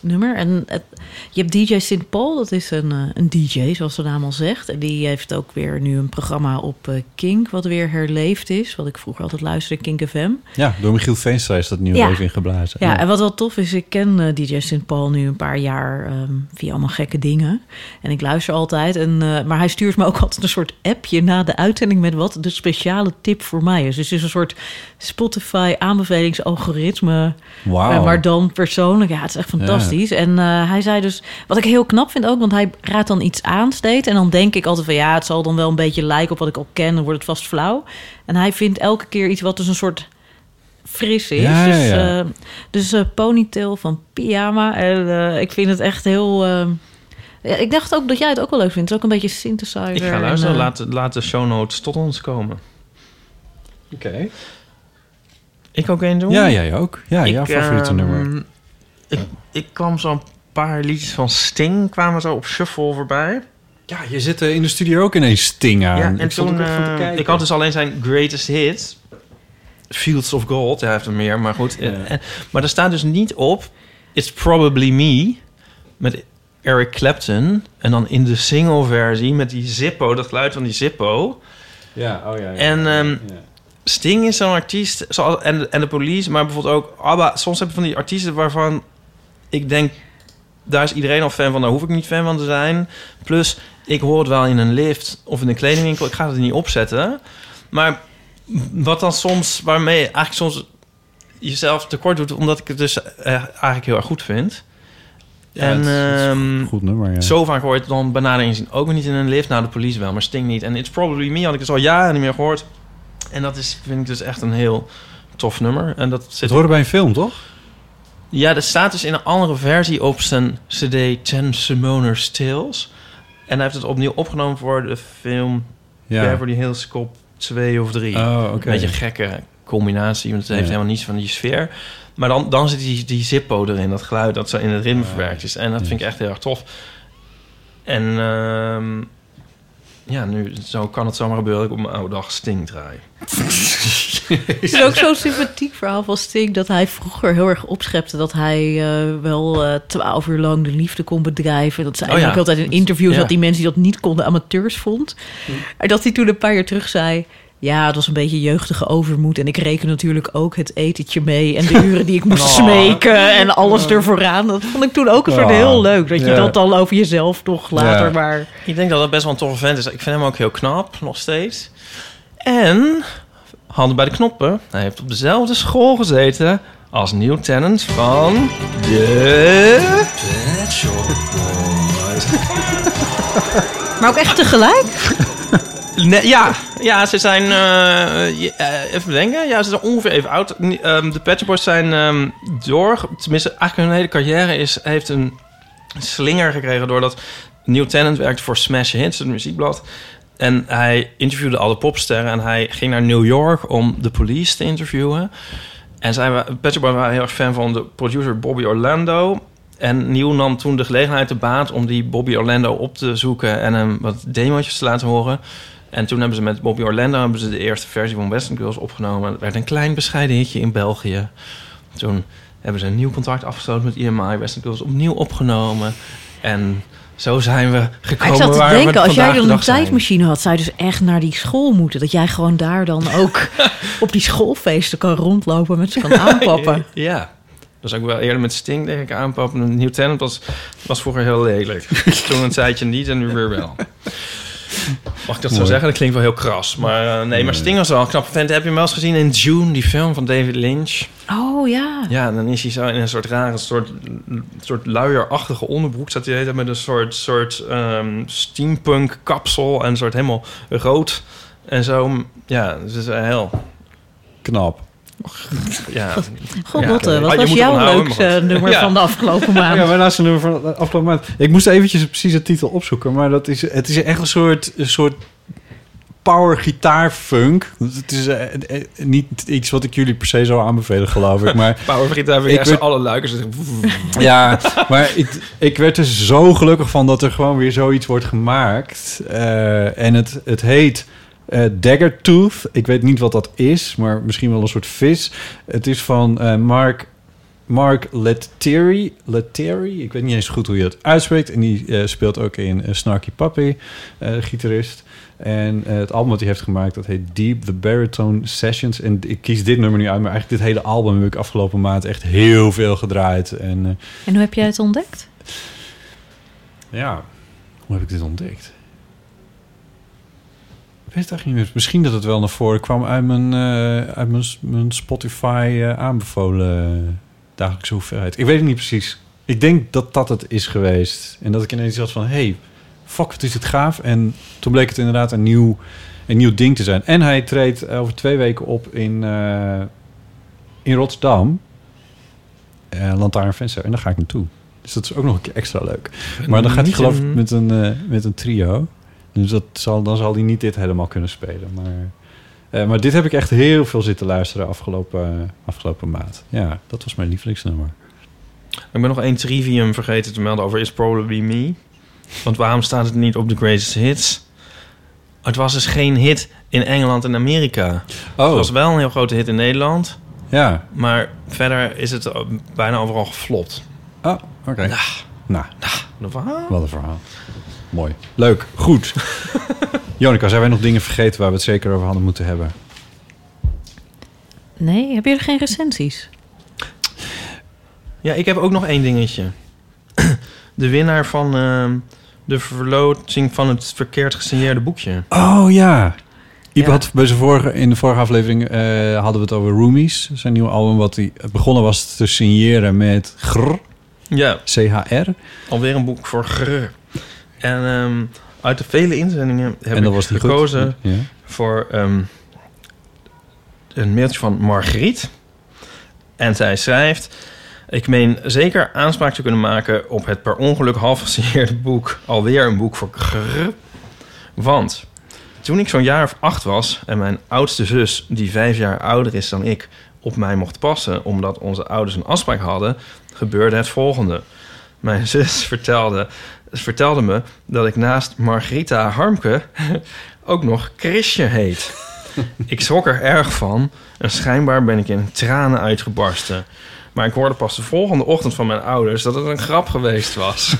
nummer. En het, je hebt DJ St. Paul, dat is een, eh, een DJ, zoals de naam al zegt. En die heeft ook weer nu een programma op eh, Kink, wat weer herleefd is. Wat ik vroeger altijd luisterde, Kink FM. Ja, door Michiel Veenstra is dat nieuw Ja. even ingeblazen. Ja, en wat wel tof is, ik ken eh, DJ St. Paul nu een paar jaar ehm, via allemaal gekke dingen. En ik luister altijd. En, maar hij stuurt me ook altijd een soort appje na de uitzending met wat de speciale tip voor mij is. Dus het is een soort Spotify aanbevelingsalgoritme. Eh, maar dan persoonlijk. Ja, het is echt fantastisch. En hij zei dus, wat ik heel knap vind ook, want hij raadt dan iets aan steeds. En dan denk ik altijd van ja, het zal dan wel een beetje lijken op wat ik al ken. Dan wordt het vast flauw. En hij vindt elke keer iets wat dus een soort fris is. Ja, ja, dus ja. eh, dus eh, ponytail van pyjama. En eh, ik vind het echt heel... eh, ja, ik dacht ook dat jij het ook wel leuk vindt. Het is ook een beetje synthesizer. Ik ga en, luisteren. eh, laat, laat de show notes tot ons komen. Oké. Ik ook één doen? Ja, jij ook. Ja, jouw Ik, favoriete ehm, nummer. Ik, ik kwam zo'n paar liedjes van Sting kwamen zo op shuffle voorbij. Ja, je zit er in de studio ook ineens Sting aan. Ja, en Ik toen... eh, ik had dus alleen zijn greatest hits. Fields of Gold. Hij heeft er meer, maar goed. Ja. Eh, maar er staat dus niet op... It's Probably Me met Eric Clapton. En dan in de single versie met die Zippo, dat geluid van die Zippo. Ja, oh ja. ja. En, ehm, Ja. Sting is zo'n artiest, zoals, en, en de police, maar bijvoorbeeld ook ABBA. Soms heb je van die artiesten waarvan ik denk, daar is iedereen al fan van, daar hoef ik niet fan van te zijn. Plus, ik hoor het wel in een lift of in een kledingwinkel, ik ga het er niet opzetten. Maar wat dan soms, waarmee je eigenlijk soms jezelf tekort doet, omdat ik het dus eh, eigenlijk heel erg goed vind. Ja, en het het ehm, een goed nummer, ja. zo vaak hoor je het dan benadering zien. Ook niet in een lift. Nou, de police wel, maar Sting niet. En It's Probably Me had ik dus al jaren niet meer gehoord. En dat is, vind ik dus echt een heel tof nummer. En dat Het zit hoorde bij een film, toch? Ja, dat staat dus in een andere versie op zijn cd Ten Simoner's Tales. En hij heeft het opnieuw opgenomen voor de film Ja. Beverly Hills Cop 2 of 3. Oh, oké. Een beetje een gekke combinatie, want het heeft Ja. helemaal niets van die sfeer. Maar dan, dan zit die, die zippo erin, dat geluid dat zo in het ritme verwerkt is. En dat vind ik echt heel erg tof. En ehm, ja, nu zo kan het zomaar gebeuren dat ik op mijn oude dag Sting draai. Het is ook zo'n sympathiek verhaal van Sting... dat hij vroeger heel erg opschepte... dat hij eh, wel eh, twaalf uur lang de liefde kon bedrijven. Dat zei Oh ja. ook altijd in interviews... Ja. dat die mensen die dat niet konden amateurs vond. En dat hij toen een paar jaar terug zei... Ja, het was een beetje jeugdige overmoed. En ik reken natuurlijk ook het etentje mee. En de uren die ik moest Oh. smeken. En alles ervooraan. Dat vond ik toen ook een soort Oh. heel leuk. Dat je Ja. dat dan over jezelf toch later Ja. maar... Ik denk dat dat best wel een toffe vent is. Ik vind hem ook heel knap, nog steeds. En, handen bij de knoppen, hij heeft op dezelfde school gezeten als nieuw tenant van de Pet Shop Boys. Maar ook echt tegelijk? Ja, ja, ze zijn... eh, eh, even bedenken. Ja, ze zijn ongeveer even oud. Ehm, de Shop Boys zijn ehm, door... Tenminste, eigenlijk hun hele carrière is, heeft een slinger gekregen... doordat Neil Tennant werkte voor Smash Hits, het muziekblad. En hij interviewde alle popsterren. En hij ging naar New York om de police te interviewen. En zij Shop Boys waren heel erg fan van de producer Bobby Orlando... En Neil nam toen de gelegenheid te baat om die Bobby Orlando op te zoeken en hem wat demo's te laten horen. En toen hebben ze met Bobby Orlando hebben ze de eerste versie van Western Girls opgenomen. Het werd een klein bescheiden hitje in België. Toen hebben ze een nieuw contract afgesloten met EMI. Western Girls opnieuw opgenomen. En zo zijn we Maar gekomen ik zat te denken, als jij dan een zijn. tijdmachine had, zou je dus echt naar die school moeten. Dat jij gewoon daar dan ook op die schoolfeesten kan rondlopen met ze kan aanpappen. Ja. Dat zou ik wel eerder met Sting denk ik aanpappen. Een nieuw talent was, was vroeger heel lelijk. Toen een tijdje niet en nu weer wel. Mag ik dat zo zeggen? Dat klinkt wel heel kras. Maar eh, nee, maar Sting was wel een knappe vent. Heb je hem wel eens gezien in June, die film van David Lynch? Oh ja. Ja, dan is hij zo in een soort rare, soort, soort luierachtige onderbroek. Staat hij met een soort, soort ehm, steampunk kapsel en een soort helemaal rood. En zo, ja, het is heel... Knap. Ja, God, Ja, Lotte, ah, wat je was jouw leukste maar goed. nummer Ja. van de afgelopen maand? Ja, mijn laatste nummer van de afgelopen maand. Ik moest eventjes precies de titel opzoeken, maar dat is, het is echt een soort, een soort power gitaar funk. Het is eh, eh, niet iets wat ik jullie per se zou aanbevelen, geloof ik. Maar Power Gitaar Ik werd- alle luikers. ja, maar ik, ik werd er zo gelukkig van dat er gewoon weer zoiets wordt gemaakt. Eh, en het, het heet eh Daggertooth. Ik weet niet wat dat is, maar misschien wel een soort vis. Het is van eh, Mark, Mark Lettieri. Lettieri. Ik weet niet eens goed hoe je dat uitspreekt. En die eh, speelt ook in Snarky Puppy, gitarist. En het album dat hij heeft gemaakt, dat heet Deep the Baritone Sessions. En ik kies dit nummer nu uit, maar eigenlijk dit hele album heb ik afgelopen maand echt heel veel gedraaid. En En hoe heb jij het ontdekt? ja, hoe heb ik dit ontdekt? Ik weet het eigenlijk niet meer. Misschien dat het wel naar voren kwam uit mijn, eh, uit mijn, mijn Spotify eh, aanbevolen dagelijkse hoeveelheid. Ik weet het niet precies. Ik denk dat dat het is geweest. En dat ik ineens had van, hey, fuck, wat is het gaaf. En toen bleek het inderdaad een nieuw, een nieuw ding te zijn. En hij treedt over twee weken op in, eh, in Rotterdam. Uh, Lantaarnvenster. En daar ga ik naartoe. Dus dat is ook nog een keer extra leuk. Maar dan gaat hij geloof ik met een, eh, met een trio. Dus dat zal, dan zal hij niet dit helemaal kunnen spelen. Maar, eh, maar dit heb ik echt heel veel zitten luisteren afgelopen, afgelopen maand. Ja, dat was mijn lievelingsnummer. Ik ben nog één trivium vergeten te melden over It's Probably Me. Want waarom staat het niet op de Greatest Hits? Het was dus geen hit in Engeland en Amerika. Oh, Het was wel een heel grote hit in Nederland. ja. Maar verder is het eh, bijna overal geflopt. Oh, oké. Nou, Wat? wat een verhaal. Mooi. Leuk. Goed. Jonica, zijn wij nog dingen vergeten waar we het zeker over hadden moeten hebben? Nee, heb je er geen recensies? Ja, ik heb ook nog één dingetje. De winnaar van ehm, de verloting van het verkeerd gesigneerde boekje. Oh ja. Iep Ja. had bij zijn vorige, in de vorige aflevering eh, hadden we het over Roomies. Zijn nieuwe album wat hij begonnen was te signeren met grr, Ja, CHR. alweer een boek voor grr. En ehm, uit de vele inzendingen heb ik gekozen. Ja. voor ehm, een mailtje van Margriet. En zij schrijft... Ik meen zeker aanspraak te kunnen maken op het per ongeluk half gesigneerde boek. Alweer een boek voor grrr. Want toen ik zo'n jaar of acht was... en mijn oudste zus, die vijf jaar ouder is dan ik... op mij mocht passen omdat onze ouders een afspraak hadden... gebeurde het volgende. Mijn zus vertelde, vertelde me dat ik naast Margrita Harmke... ook nog Chrisje heet. ik schrok er erg van en schijnbaar ben ik in tranen uitgebarsten. Maar ik hoorde pas de volgende ochtend van mijn ouders dat het een grap geweest was.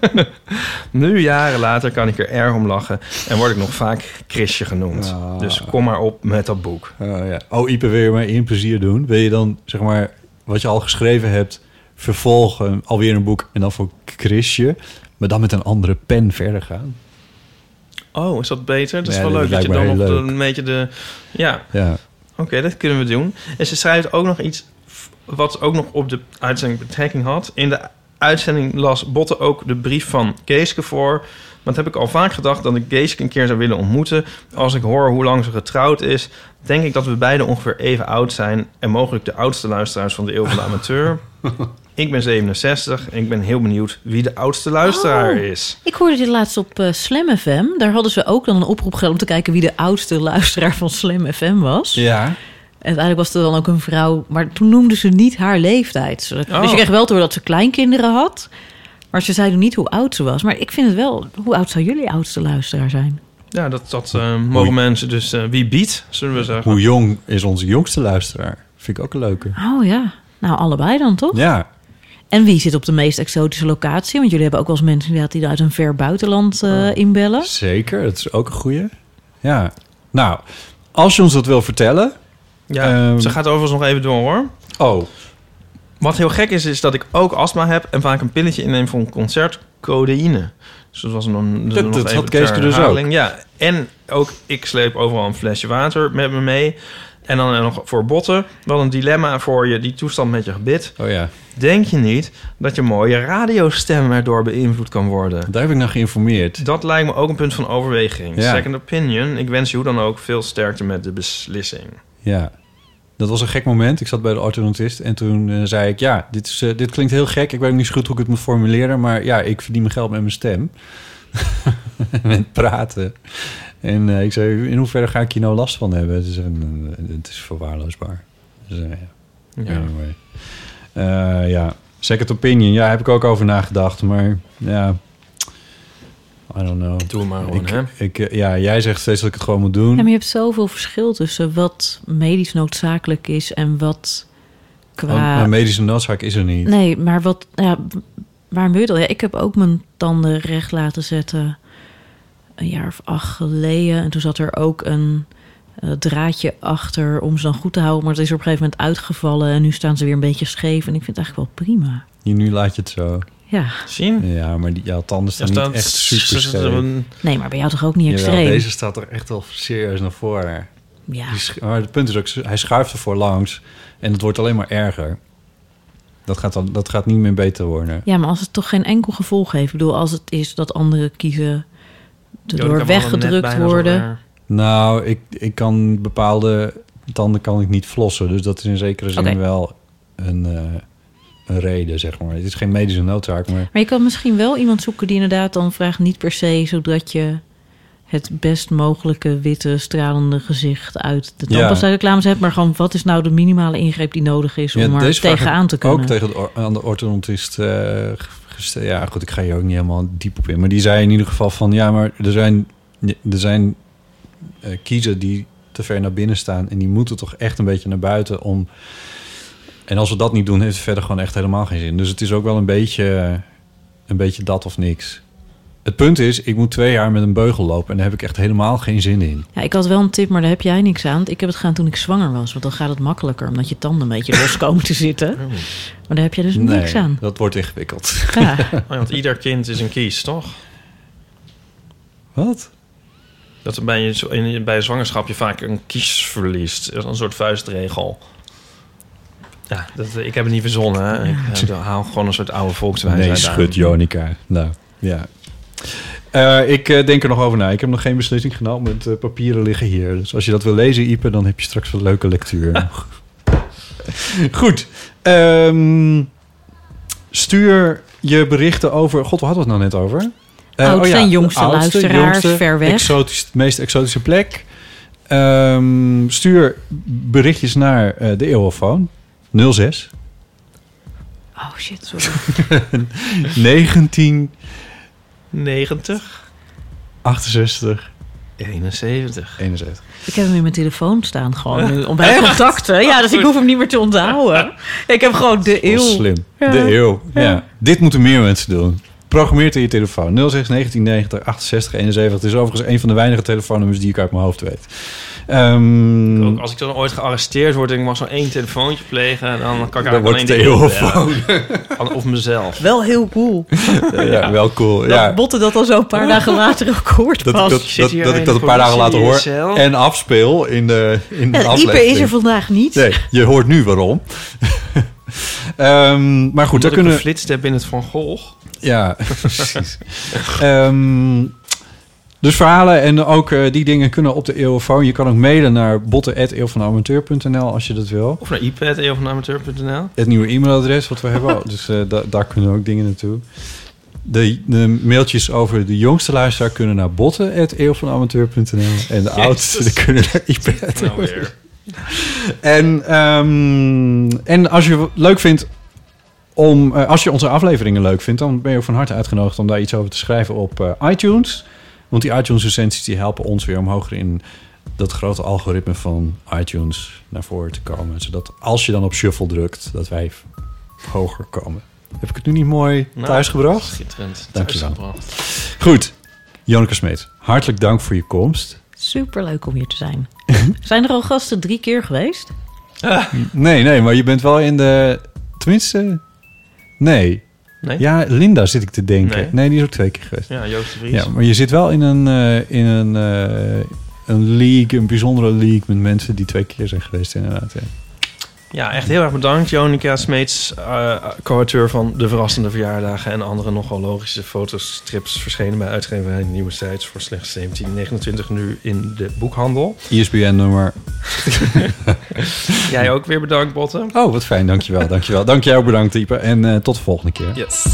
nu, jaren later, kan ik er erg om lachen en word ik nog vaak Chrisje genoemd. Ah. Dus kom maar op met dat boek. Oh, ja. oh, Ipe, wil je mij één plezier doen? Wil je dan, zeg maar, wat je al geschreven hebt... vervolgen, alweer een boek en dan voor Chrisje... maar dan met een andere pen verder gaan? Oh, is dat beter? Dat is Ja, wel leuk dat je dan nog een beetje de... Ja, Ja. Oké, dat kunnen we doen. En ze schrijft ook nog iets wat ook nog op de uitzending betrekking had. In de uitzending las Botte ook de brief van Geeske voor. Maar dat heb ik al vaak gedacht dat ik Geeske een keer zou willen ontmoeten. Als ik hoor hoe lang ze getrouwd is, denk ik dat we beiden ongeveer even oud zijn. En mogelijk de oudste luisteraars van de Eeuw van de Amateur. ik ben 67 en ik ben heel benieuwd wie de oudste luisteraar Oh. is. Ik hoorde dit laatst op eh, Slam FM. Daar hadden ze ook dan een oproep gedaan om te kijken wie de oudste luisteraar van Slam FM was. Ja. En uiteindelijk was er dan ook een vrouw, maar toen noemden ze niet haar leeftijd. Dus Oh. je kreeg wel door dat ze kleinkinderen had. Maar ze zeiden niet hoe oud ze was. Maar ik vind het wel, hoe oud zou jullie oudste luisteraar zijn? Ja, dat, dat eh, mogen mensen dus eh, wie biedt, zullen we zeggen. Hoe jong is onze jongste luisteraar? Vind ik ook een leuke. Oh ja, nou allebei dan toch? Ja. En wie zit op de meest exotische locatie? Want jullie hebben ook wel eens mensen inderdaad die uit een ver buitenland eh, inbellen. Zeker, dat is ook een goeie. Ja. Nou, als je ons dat wil vertellen... Ja, Ehm, ze gaat overigens nog even door hoor. Oh, Wat heel gek is, is dat ik ook astma heb en vaak een pilletje inneem voor een concert codeïne. Dus dat was een, Dat- nog dat even had Keeske dus herhaling. Ja, en ook ik sleep overal een flesje water met me mee. En dan nog voor botten. Wel een dilemma voor je, die toestand met je gebit. oh ja. Denk je niet dat je mooie radiostem erdoor beïnvloed kan worden? Daar heb ik naar geïnformeerd. Dat lijkt me ook een punt van overweging. Ja. Second opinion. Ik wens je hoe dan ook veel sterkte met de beslissing. Ja. Dat was een gek moment. Ik zat bij de orthodontist en toen eh, zei ik... ja, dit, is, eh, dit klinkt heel gek. Ik weet niet zo goed hoe ik het moet formuleren... maar ja, ik verdien mijn geld met mijn stem. met praten. En eh, ik zei, in hoeverre ga ik hier nou last van hebben? Het is, een, het is verwaarloosbaar. Dus, eh, ja. Ja. Anyway. Eh, ja, second opinion. Ja, heb ik ook over nagedacht. Maar ja, I don't know. Doe maar gewoon, Ik, hè? ik, ja, jij zegt steeds dat ik het gewoon moet doen. Ja, maar je hebt zoveel verschil tussen wat medisch noodzakelijk is en wat Oh, qua... maar medische noodzaak is er niet. Nee, maar wat... Ja, waarom wil je dat? Ja, ik heb ook mijn tanden recht laten zetten een jaar of acht geleden. En toen zat er ook een eh, draadje achter om ze dan goed te houden. Maar het is op een gegeven moment uitgevallen. En nu staan ze weer een beetje scheef. En ik vind het eigenlijk wel prima. Hier, nu laat je het zo. Ja. Zien? Ja, maar die jouw tanden staan Ja, niet staat- echt super staat scheef. een- Nee, maar bij jou toch ook niet Jawel, extreem? deze staat er echt wel serieus naar voren. Ja. Maar het punt is ook, hij schuift ervoor langs. En het wordt alleen maar erger. Dat gaat, dan, dat gaat niet meer beter worden. ja, maar als het toch geen enkel gevolg heeft. Ik bedoel, als het is dat anderen kiezen... Door weggedrukt worden. Nou, ik, ik kan bepaalde tanden kan ik niet flossen. Dus dat is in zekere zin wel een, eh, een reden, zeg maar. Het is geen medische noodzaak, maar... Maar je kan misschien wel iemand zoeken die inderdaad dan vraagt... niet per se zodat je het best mogelijke witte stralende gezicht uit de Ja. tandpasta-reclames hebt... maar gewoon wat is nou de minimale ingreep die nodig is om Ja, er tegenaan te kunnen? Ook tegen de, aan de orthodontist eh, Ja, goed, ik ga hier ook niet helemaal diep op in. Maar die zei in ieder geval van... Ja, maar er zijn, er zijn eh, kiezen die te ver naar binnen staan... en die moeten toch echt een beetje naar buiten om... En als we dat niet doen, heeft het verder gewoon echt helemaal geen zin. Dus het is ook wel een beetje, een beetje dat of niks. Het punt is, ik moet twee jaar met een beugel lopen... en daar heb ik echt helemaal geen zin in. Ja, ik had wel een tip, maar daar heb jij niks aan. Ik heb het gedaan toen ik zwanger was, want dan gaat het makkelijker... omdat je tanden een beetje los komen te zitten. Maar daar heb je dus niks aan. dat wordt ingewikkeld. Ja. Oh, want ieder kind is een kies, toch? Wat? Dat er bij, je, bij zwangerschap je vaak een kies verliest. Dat is een soort vuistregel. Ja, dat, ik heb het niet verzonnen. Hè. Ik eh, haal gewoon een soort oude volkswijsheid Nee, schud. Jonica. Nou, ja. Eh, ik eh, denk er nog over na. Ik heb nog geen beslissing genomen. Het eh, papieren liggen hier. Dus als je dat wil lezen, Ipe, dan heb je straks een leuke lectuur. Goed. Ehm, stuur je berichten over... God, waar hadden we het nou net over? Oudste en jongste de luisteraars, ver weg. Exotisch, de meest exotische plek. Ehm, stuur berichtjes naar de Eeuwofoon. 06 Oh shit, sorry. 19 90, 68 71. 71. Ik heb hem in mijn telefoon staan gewoon nu, om bij contacten. Ja, dus ik hoef hem niet meer te onthouden. Ik heb gewoon de eeuw. slim. Ja. De eeuw. Ja. Ja. Dit moeten meer mensen doen. Programmeer in je telefoon. 06 1990 68 71. Het is overigens een van de weinige telefoonnummers die ik uit mijn hoofd weet. Ehm, Ook als ik dan ooit gearresteerd word en ik mag zo'n één telefoontje plegen... dan kan ik dan eigenlijk wordt alleen de bellen. Of mezelf. Wel heel cool. ja, wel cool. Dat Ja. Botte dat al zo een paar dagen later ook hoort Dat, pas. dat, dat, dat ik de dat een paar dagen later hoor en afspeel in de, in de Ja, aflevering. Ipe is er vandaag niet. Nee, je hoort nu waarom. Ehm, maar goed, Omdat daar ik kunnen... geflitst heb in het Van Gogh. Ja, precies. Ehm, dus verhalen en ook eh, die dingen kunnen op de eeuwfoon. Je kan ook mailen naar botten.eeuwvanamateur.nl als je dat wil. Of naar ipad.eeuwvanamateur.nl. Het nieuwe e-mailadres wat we hebben. Dus eh, da- daar kunnen ook dingen naartoe. De, de mailtjes over de jongste luisteraar kunnen naar botten.eeuwvanamateur.nl. En de oudste kunnen naar ipad. Nou. En, ehm, en als je leuk vindt om, eh, als je onze afleveringen leuk vindt, dan ben je ook van harte uitgenodigd om daar iets over te schrijven op iTunes. Want die iTunes recensies die helpen ons weer om hoger in dat grote algoritme van iTunes naar voren te komen. Zodat als je dan op shuffle drukt, dat wij hoger komen. Heb ik het nu niet mooi Nou, thuisgebracht? Schitterend. Dankjewel. Thuisgebracht. Goed. Janneke Smeet, hartelijk dank voor je komst. Super leuk om hier te zijn. Zijn er al gasten drie keer geweest? Nee, nee, maar je bent wel in de... Tenminste... Nee. Nee? Ja, Linda zit ik te denken. Nee, Nee. die is ook twee keer geweest. Ja, Joost de Vries. Ja, maar je zit wel in een, eh, in een, eh, een league, een bijzondere league met mensen die twee keer zijn geweest inderdaad. Ja. Ja, echt heel erg bedankt. Jonica Smeets, eh co-auteur van De Verrassende Verjaardagen... en andere nogal logische fotostrips verschenen bij uitgeverij Nieuwe Sites... voor slechts 17,29 nu in de boekhandel. ISBN-nummer. Jij ook weer bedankt, Botten. Oh, wat fijn. Dankjewel. Dankjewel. Dank jij ook bedankt, Type. En eh, tot de volgende keer. Yes.